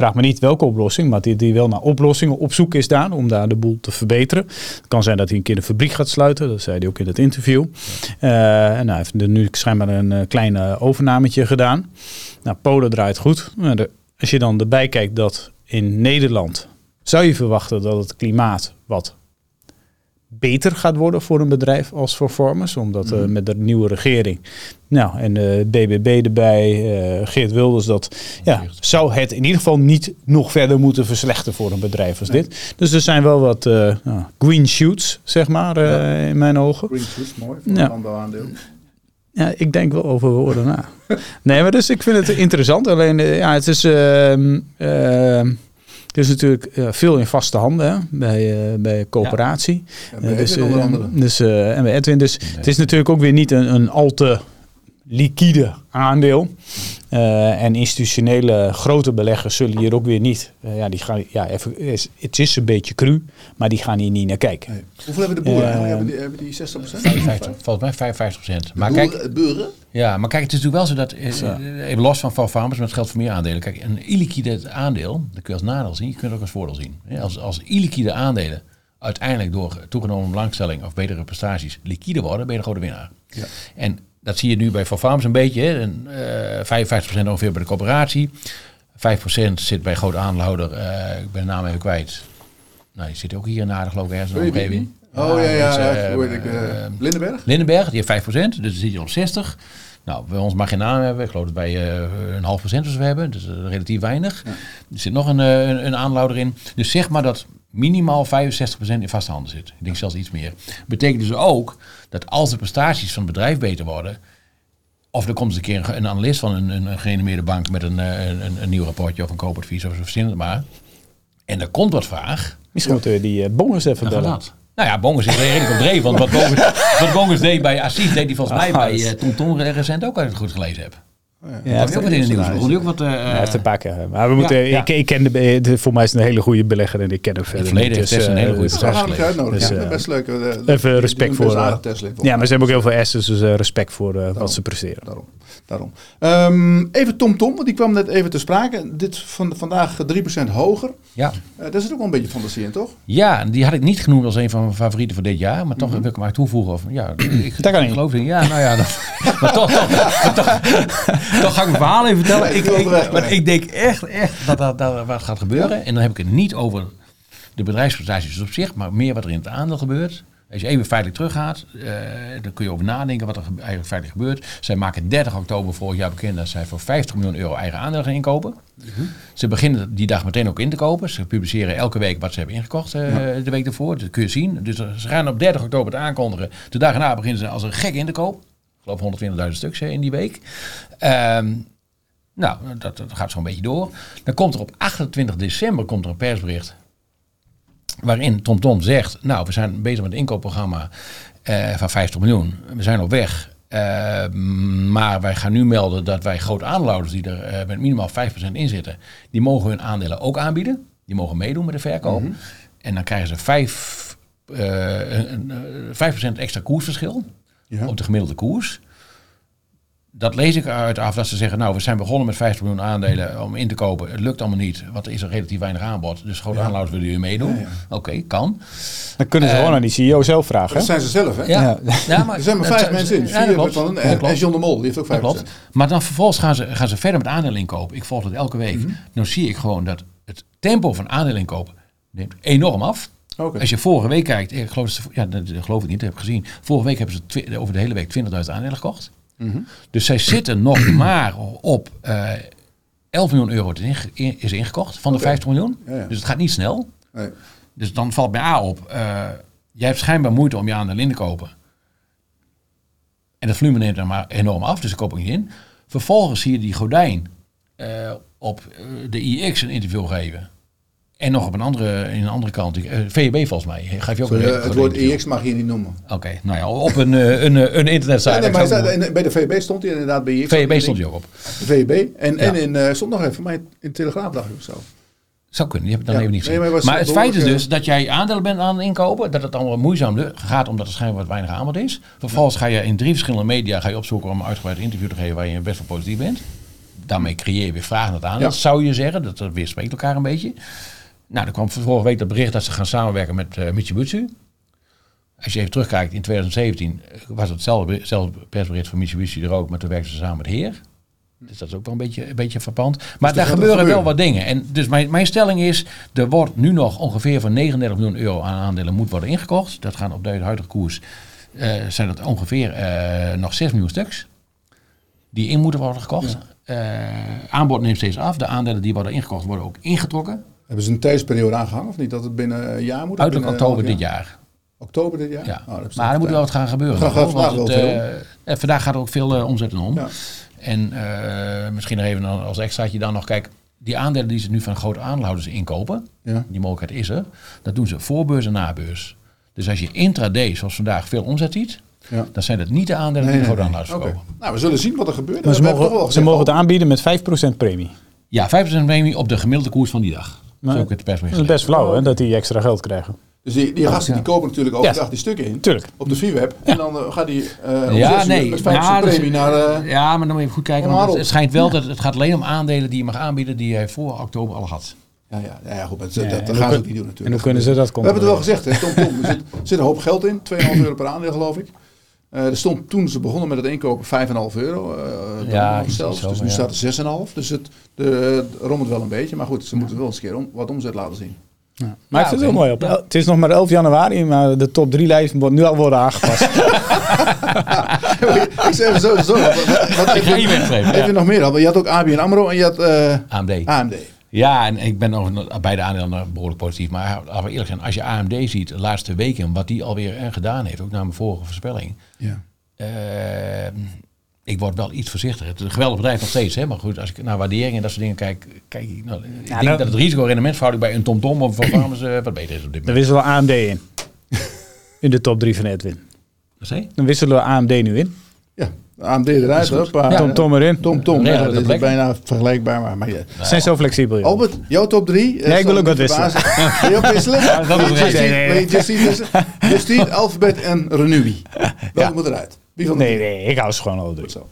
Vraag me niet welke oplossing, maar die, die wel naar oplossingen op zoek is daar om daar de boel te verbeteren. Het kan zijn dat hij een keer de fabriek gaat sluiten, dat zei hij ook in het interview. Eh, en hij heeft er nu schijnbaar een eh, klein overnametje gedaan. Nou, Polen draait goed. Nou, als je dan erbij kijkt dat in Nederland zou je verwachten dat het klimaat wat beter gaat worden voor een bedrijf als voor Farmers. Omdat eh, met de nieuwe regering, nou en de BBB erbij, eh, Geert Wilders, dat ja, zou het in ieder geval niet nog verder moeten verslechteren voor een bedrijf als dit. Dus er zijn wel wat eh, nou, green shoots, zeg maar, eh, in mijn ogen. Green Shoots, mooi. Voor Ja. een. Ja, ik denk wel over woorden na. Nee, maar dus ik vind het interessant. Alleen, eh, ja, het is, ehm, het is natuurlijk eh, veel in vaste handen hè, bij, eh, bij coöperatie. En bij Eh, dus, Edwin onder andere. dus, en bij Edwin. Dus het is natuurlijk ook weer niet een, een al te liquide aandeel. Eh, en institutionele grote beleggers zullen hier ook weer niet. eh, ja, die gaan, ja, even, is- het is een beetje cru, maar die gaan hier niet naar kijken. Nee. Hoeveel hebben de boeren? Eigenlijk? hebben, die, hebben die 60%? 55, volgens mij 55 procent. Maar de kijk, boeren, buren? Ja, maar kijk, het is natuurlijk wel zo dat, even los van Van Farmers, maar het geldt voor meer aandelen. Kijk, een illiquide aandeel, dat kun je als nadeel zien, je kunt het ook als voordeel zien. Hè, Als, als illiquide aandelen uiteindelijk door toegenomen belangstelling of betere prestaties liquide worden, ben je een grote winnaar. Ja. En dat zie je nu bij Van Farmers een beetje, hè, een, eh 55% ongeveer bij de coöperatie, 5% zit bij grote aandeelhouder, eh, ik ben de naam even kwijt. Nou, die zit ook hier in Aardig geloof ik ergens in de omgeving. Oh ja, ja, dus, ja. ik? eh, Lindenberg? Lindenberg, die heeft 5%, dus dan zit je op 60. Nou, bij ons mag je naam hebben. Ik geloof dat wij een half procent of zo hebben. Dus relatief weinig. Er zit nog een, een, een aanlouder in. Dus zeg maar dat minimaal 65% in vaste handen zit. Ik denk zelfs iets meer. Betekent dus ook dat als de prestaties van het bedrijf beter worden... of er komt eens een keer een, een analist van een, een, een gerenommeerde bank... met een, eh, een, een, een nieuw rapportje of een koopadvies of zo, verzin het maar. En er komt wat vraag. Misschien moeten we die eh, bonus even bellen. dat. Nou ja, Bongus is redelijk op dreef. Want wat Bongus, wat Bongus deed bij Assis, deed hij volgens mij Ah, bij dus- eh, Tom recent ook, als ik het goed gelezen heb. Ja, Ja, je ook wat in het nieuws. Begon ook wat... eh, Hij heeft een paar keer. Maar we moeten, ja. Ik, ik ken de, de, voor mij is het een hele goede belegger en ik ken hem verder verleden niet. heeft Dus, Tess een eh, hele goede dus, We Tesla gaan hem uitnodigen. Dus, ja, eh, best leuk. eh, even respect voor, eh, Tesla, Ja, maar ze hebben ook heel veel assets, dus eh, respect voor eh, wat ze presteren. Daarom. Daarom. Ehm, even Tom Tom, want die kwam net even te sprake. Dit van, vandaag 3% hoger. ja. Eh, daar zit ook wel een beetje fantasie in, toch? ja, die had ik niet genoemd als een van mijn favorieten voor dit jaar. Maar toch wil ik hem maar toevoegen. Of, ja, ik, Dat kan ik niet. geloof in. Ja, nou ja. Dat, maar toch, toch, maar toch, toch ga ik mijn verhaal even vertellen. Ik, ik, maar ik denk echt, echt dat dat, dat wat gaat gebeuren. En dan heb ik het niet over de bedrijfsprestaties op zich, maar meer wat er in het aandeel gebeurt. Als je even feitelijk teruggaat, eh, dan kun je over nadenken wat er ge- eigenlijk feitelijk gebeurt. Zij maken 30 oktober vorig jaar bekend dat zij voor 50 miljoen euro eigen aandelen gaan inkopen. Ze beginnen die dag meteen ook in te kopen. Ze publiceren elke week wat ze hebben ingekocht eh, de week ervoor. Dat kun je zien. Dus ze gaan op 30 oktober het aankondigen. De dag erna beginnen ze als een gek in te kopen. Ik geloof 120.000 stuks eh, in die week. Ehm, nou, dat, dat gaat zo'n beetje door. Dan komt er op 28 december komt er een persbericht waarin TomTom Tom zegt, nou, we zijn bezig met een inkoopprogramma eh, van 50 miljoen. We zijn op weg. Eh, maar wij gaan nu melden dat wij grote aandeelhouders die er eh, met minimaal 5% in zitten, die mogen hun aandelen ook aanbieden. Die mogen meedoen met de verkoop. En dan krijgen ze 5, eh, een, een, eh, 5% extra koersverschil Ja. op de gemiddelde koers. Dat lees ik uit af dat ze zeggen, nou, we zijn begonnen met 50 miljoen aandelen om in te kopen. Het lukt allemaal niet, want er is er relatief weinig aanbod. Dus grote aanhouders willen jullie meedoen. Oké, kan. Dan kunnen ze gewoon aan die CEO zelf vragen. Dat zijn ze zelf, hè? Ja, ja. er zijn maar vijf mensen in. Ja, Vier klopt. van een, en, klopt. en John de Mol, die heeft ook 5%. klopt. Maar dan vervolgens gaan ze, gaan ze verder met aandelen inkopen. Ik volg het elke week. Mhm. Dan zie ik gewoon dat het tempo van aandelen inkopen neemt enorm af. Oké. Als je vorige week kijkt, ik geloof, ja, dat, dat geloof ik niet, dat heb ik gezien. Vorige week hebben ze twi- over de hele week 20.000 aandelen gekocht. Mhm. Dus zij zitten nog maar op eh 11 miljoen euro is inge- in- is ingekocht van de Oké. 50 miljoen. Ja, ja. Dus het gaat niet snel. Nee. Dus dan valt mij A op. eh, jij hebt schijnbaar moeite om je aandelen in te kopen. En het volume neemt dan maar enorm af, dus ik koop ook niet in. Vervolgens zie je die Gordijn eh, op de IX een interview geven. En nog op een andere, in een andere kant. VEB volgens mij. Geef je ook Sorry, een, eh, het woord. EX mag je niet noemen. Oké, nou ja, op een, eh, een, een internetsite. Ja, nee, Ik maar staat- en bij de VEB stond hij inderdaad bij EX. VEB stond hij ook op. VEB. En, en in, eh, stond nog even voor mij in de Telegraaf, dacht ik of zo. Zou kunnen, die heb ik dan Ja. even niet Nee, gezien. maar maar, het feit is dus dat jij aandelen bent aan het inkopen, dat het allemaal moeizaam gaat omdat er schijnbaar wat weinig aanbod is. Vervolgens ga je in drie verschillende media ga je opzoeken om een uitgebreid interview te geven waar je best wel positief bent. Daarmee creëer je weer vragen naar het Ja. zou je zeggen. Dat, dat weerspreekt elkaar een beetje. Nou, er kwam vorige week dat bericht dat ze gaan samenwerken met eh, Mitsubishi. Als je even terugkijkt, in 2017 was het hetzelfde, hetzelfde persbericht van Mitsubishi er ook, maar toen werkten ze samen met Heer. Dus dat is ook wel een beetje, een beetje verpand. Maar er daar gebeuren wel wat dingen. En dus mijn, mijn stelling is, er wordt nu nog ongeveer van 39 miljoen euro aan aandelen moet worden ingekocht. Dat gaan op de huidige koers, eh, zijn dat ongeveer eh, nog 6 miljoen stuks. Die in moeten worden gekocht. Eh, aanbod neemt steeds af. De aandelen die worden ingekocht worden ook ingetrokken. Hebben ze een tijdsperiode aangehangen of niet? Dat het binnen een jaar moet? Uiterlijk oktober dit jaar. Oktober dit jaar? Ja. Oh, maar er moet wel wat gaan gebeuren. Hoor, want vandaag het, eh, eh, vandaag gaat er ook veel eh, omzet om. Ja. En eh, misschien nog even als extraatje dan nog. Kijk, die aandelen die ze nu van grote aandeelhouders inkopen. Ja. Die mogelijkheid is er. Dat doen ze voor beurs en na beurs. Dus als je intraday, zoals vandaag, veel omzet ziet. Ja. Dan zijn het niet de aandelen Nee, die de nee, grote nee. aandeelhouders. Nou, we zullen zien wat er gebeurt. Maar ze We hebben toch wel mogen, ze mogen het aanbieden met 5% premie. Ja, 5% premie op de gemiddelde koers van die dag. Maar- Zo ook het persbericht. Dat is best flauw hè, dat die extra geld krijgen. Dus die, die gasten die kopen natuurlijk overdag die stukken in. Tuurlijk. Op de VWeb. En dan eh, gaat die eh Ja, nee. met 5% Ja, dus- premie naar... eh, Ja, maar dan moet je even goed kijken. Want het, schijnt wel dat het gaat alleen om aandelen die je mag aanbieden die jij voor oktober al had. ja, ja, ja, goed. maar Dat, Ja, dat, dat gaan ze ook niet doen natuurlijk. En hoe kunnen ze dat We hebben het wel gezegd, hè, Tom Tom. Er zit, zit een hoop geld in, 2,5 euro per aandeel geloof ik. Eh, er stond toen ze begonnen met het inkopen 5,5 euro. eh Ja, zelfs. zo, dus nu ja. staat er 6,5. Dus het de, het rommelt wel een beetje. Maar goed, ze moeten wel eens een keer om, wat omzet laten zien. Ja. Maar het oké. wel mooi. Op, Het is nog maar 11 januari, maar de top 3 lijst wordt nu al worden aangepast. ik zeg even zo, zo. Wat, wat, wat Ik ga je weggeven, Even ja. nog meer. Je had ook ABN AMRO en je had eh, AMD. AMD. Ja, en ik ben over beide aandelen behoorlijk positief. Maar laten we eerlijk zijn, als je AMD ziet de laatste weken, wat die alweer eh, gedaan heeft, ook na mijn vorige voorspelling. Ja. eh, ik word wel iets voorzichtiger. Het is een geweldig bedrijf nog steeds, hè? maar goed, als ik naar waardering en dat soort dingen kijk, kijk ik, nou, ik denk nou- dat het risico-rendementverhouding bij een TomTom of van Farmers eh, wat beter is op dit Dan moment. wisselen we AMD in. In de top 3 van Edwin. Wat? Dan wisselen we AMD nu in. Ja, AMD eruit. Hoppa. Ja. Tom Tom erin. Tom Tom. Ja, dat is bijna vergelijkbaar. Maar, ja. Zijn zo flexibel. joh. Albert, jouw top 3. Ja, ik wil ook wat wisselen. Wil je ook wisselen? dat Wil je is Justine- nee, nee, nee. Justine Alphabet en Renubi. Welke moet eruit? Wie van de Nee, nee, ik hou ze gewoon alle drie. Zo.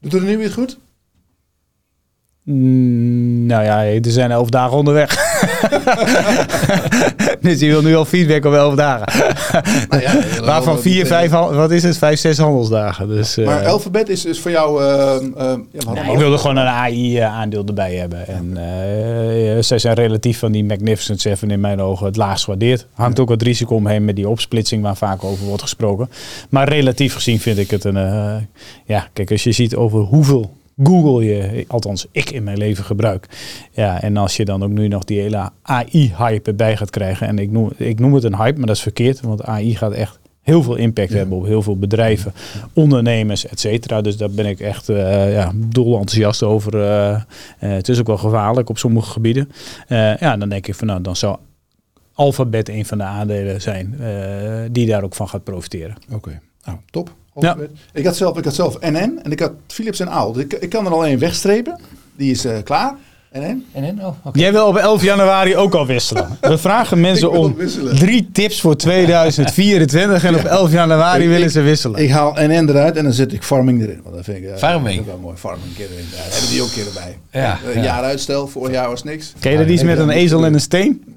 Doet Renubi het goed? Nou ja, er zijn elf dagen onderweg. dus je wil nu al feedback op elf dagen. Nou ja, Waarvan vier, vijf, wat is het? Vijf, zes handelsdagen. Dus, eh, Maar Alphabet is, is voor jou... eh, eh, ja, ik wilde gewoon een AI-aandeel erbij hebben. En eh, zij zijn relatief van die Magnificent Seven in mijn ogen het laagst gewaardeerd. Hangt ook wat risico omheen met die opsplitsing waar vaak over wordt gesproken. Maar relatief gezien vind ik het een... eh, ja, kijk, als je ziet over hoeveel Google je, althans ik in mijn leven gebruik. Ja, en als je dan ook nu nog die hele AI-hype erbij gaat krijgen. En ik noem, ik noem het een hype, maar dat is verkeerd. Want AI gaat echt heel veel impact hebben op heel veel bedrijven, ondernemers, et cetera. Dus daar ben ik echt eh ja, dol enthousiast over. eh. Eh, het is ook wel gevaarlijk op sommige gebieden. Ja, dan denk ik van nou, dan zou Alphabet een van de aandelen zijn die daar ook van gaat profiteren. Oké, nou top. Alphabet. Ik, had zelf, ik had zelf NN en ik had Philips en Aal. Dus ik, ik kan er al één wegstrepen. Die is eh, klaar. En en? Oh, oké. Jij wil op 11 januari ook al wisselen. We vragen mensen om drie tips voor 2024 en op 11 januari Ik- willen ze wisselen. Ik haal en en eruit en dan zet ik farming erin. Want dat vind ik, eh, Farming. dat is wel mooi. Farming een keer erin. Ja, hebben die ook een keer erbij. Ja, Een ja. jaar uitstel, vorig jaar was niks. Ken je dat iets met een ezel en een steen?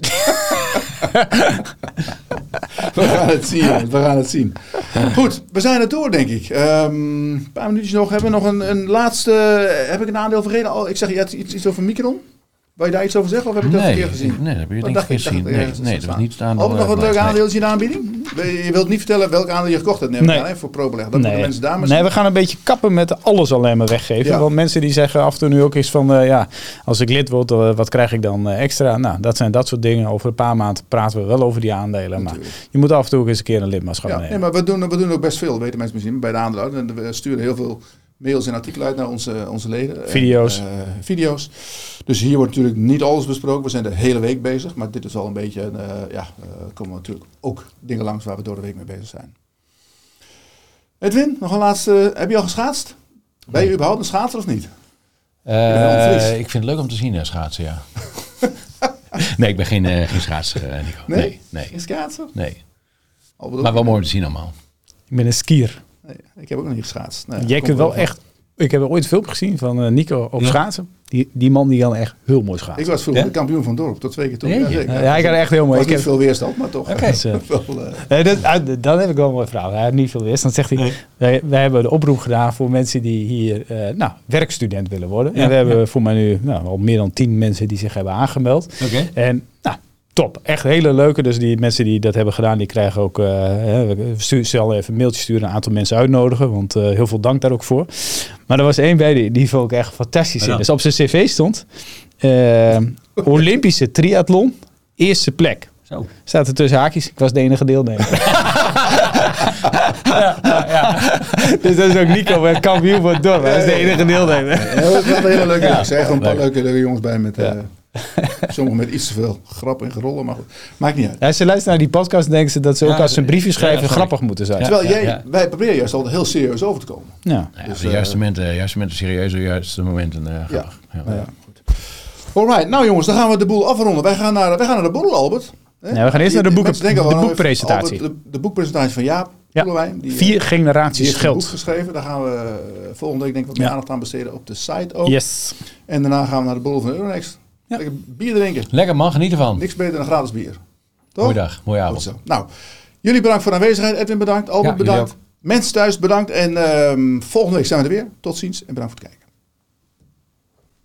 We gaan het zien. We gaan het zien. Goed, we zijn er door, denk ik. Ehm, een paar minuutjes nog. Hebben we nog een, een laatste... Heb ik een aandeel vergeten? Oh, ik zeg, je iets, iets over Micron? Wil je daar iets over zeggen of heb ik dat Nee, verkeerd gezien? nee, dat heb je ik ik? gezien. Nee, nee, dat was niet het aandeel. Ook nog wat eh, leuk nee. aandeeltje in de aanbieding? Je wilt niet vertellen welk aandeel je gekocht hebt, neem ik Nee. aan, hè, voor ProBeleg. Dat moeten mensen daar nee, we gaan een beetje kappen met alles alleen maar weggeven. Ja. Want mensen die zeggen af en toe nu ook eens van... eh, ja, als ik lid word, eh, wat krijg ik dan eh, extra? Nou, dat zijn dat soort dingen. Over een paar maanden praten we wel over die aandelen. Maar je moet af en toe ook eens een keer een lidmaatschap Ja, nemen. nee, maar we doen, we doen ook best veel, weten mensen misschien, bij de aandeelhouder. En we sturen heel veel mails en artikelen uit naar onze, onze leden. En, Video's. eh, video's. Dus hier wordt natuurlijk niet alles besproken. We zijn de hele week bezig. Maar dit is wel een beetje, eh, ja, eh, komen natuurlijk ook dingen langs waar we door de week mee bezig zijn. Edwin, nog een laatste. Heb je al geschaatst? Ben je überhaupt een schaatser of niet? Eh, ik vind het leuk om te zien, eh, schaatsen, ja. nee, ik ben geen, eh, geen schaatser, eh, Nico. Nee? Nee, nee, Een schaatser? nee. Al Maar wel mooi om te zien allemaal. Ik ben een skier. Nee, ik heb ook nog niet geschaatst. Nee, Jij kunt wel echt... Ik heb ooit een filmpje gezien van eh, Nico op Ja. schaatsen. Die, die man die kan echt heel mooi schaatsen. Ik was vroeger Ja? de kampioen van het dorp, tot twee keer toe. Jeetje. Ja, zeker. Ja, hij kan echt heel mooi. was Ik niet heb, veel weerstand, maar toch. Eh, wel, eh, Nee, dat, ah, dan heb ik wel een mooi verhaal. Hij heeft niet veel. Dan zegt hij, wij, wij hebben de oproep gedaan voor mensen die hier eh, nou, werkstudent willen worden. Ja, en we hebben voor mij nu nou, al meer dan tien mensen die zich hebben aangemeld. Oké. En nou, top. Echt hele leuke. Dus die mensen die dat hebben gedaan, die krijgen ook... eh, hè, we stu- zullen even een mailtje sturen, een aantal mensen uitnodigen. Want eh, heel veel dank daar ook voor. Maar er was één bij, die, die vond ik echt fantastisch. Ja. in. Dus op zijn cv stond... eh, Olympische triathlon, eerste plek. Zo. Staat er tussen haakjes. Ik was de enige deelnemer. ja, ja, ja. Dus dat is ook Nico, met kampioen het dorp. Hij is de enige deelnemer. Ja, dat hele leuke jongens. Er zijn gewoon een paar leuk. leuke, leuke jongens bij met... Ja. Eh, sommigen met iets te veel grap en gerollen, maar goed. Maakt niet uit. Ja, ze luisteren naar die podcast en denken ze dat ze ook als ze een briefje schrijven grappig moeten zijn. Ja. Terwijl jij, ja. wij proberen juist altijd heel serieus over te komen. Ja. Nou ja, Dus, de eh, juiste momenten, juiste momenten serieus, de juiste momenten. eh, grappig. Ja. Nou ja, goed. Alright, nou jongens, dan gaan we de boel afronden. Wij gaan naar, wij gaan naar de borrel, Albert. Hè? Nee, we gaan eerst naar de boeken- de boekpresentatie. Albert, de, de boekpresentatie van Jaap. Koelewijn. Die, eh, Vier die generaties heeft een boek geld. geschreven. Daar gaan we eh, volgende week denk ik wat meer Ja. aandacht aan besteden op de site ook. Yes. En daarna gaan we naar de borrel van Euronext. Ja. Lekker bier drinken. Lekker man, geniet ervan. Niks beter dan gratis bier. Toch? Mooie dag, mooie Goed avond. zo. Nou, jullie bedankt voor de aanwezigheid. Edwin bedankt. Albert Ja, bedankt. Mensen thuis bedankt. En ehm, volgende week zijn we er weer. Tot ziens en bedankt voor het kijken.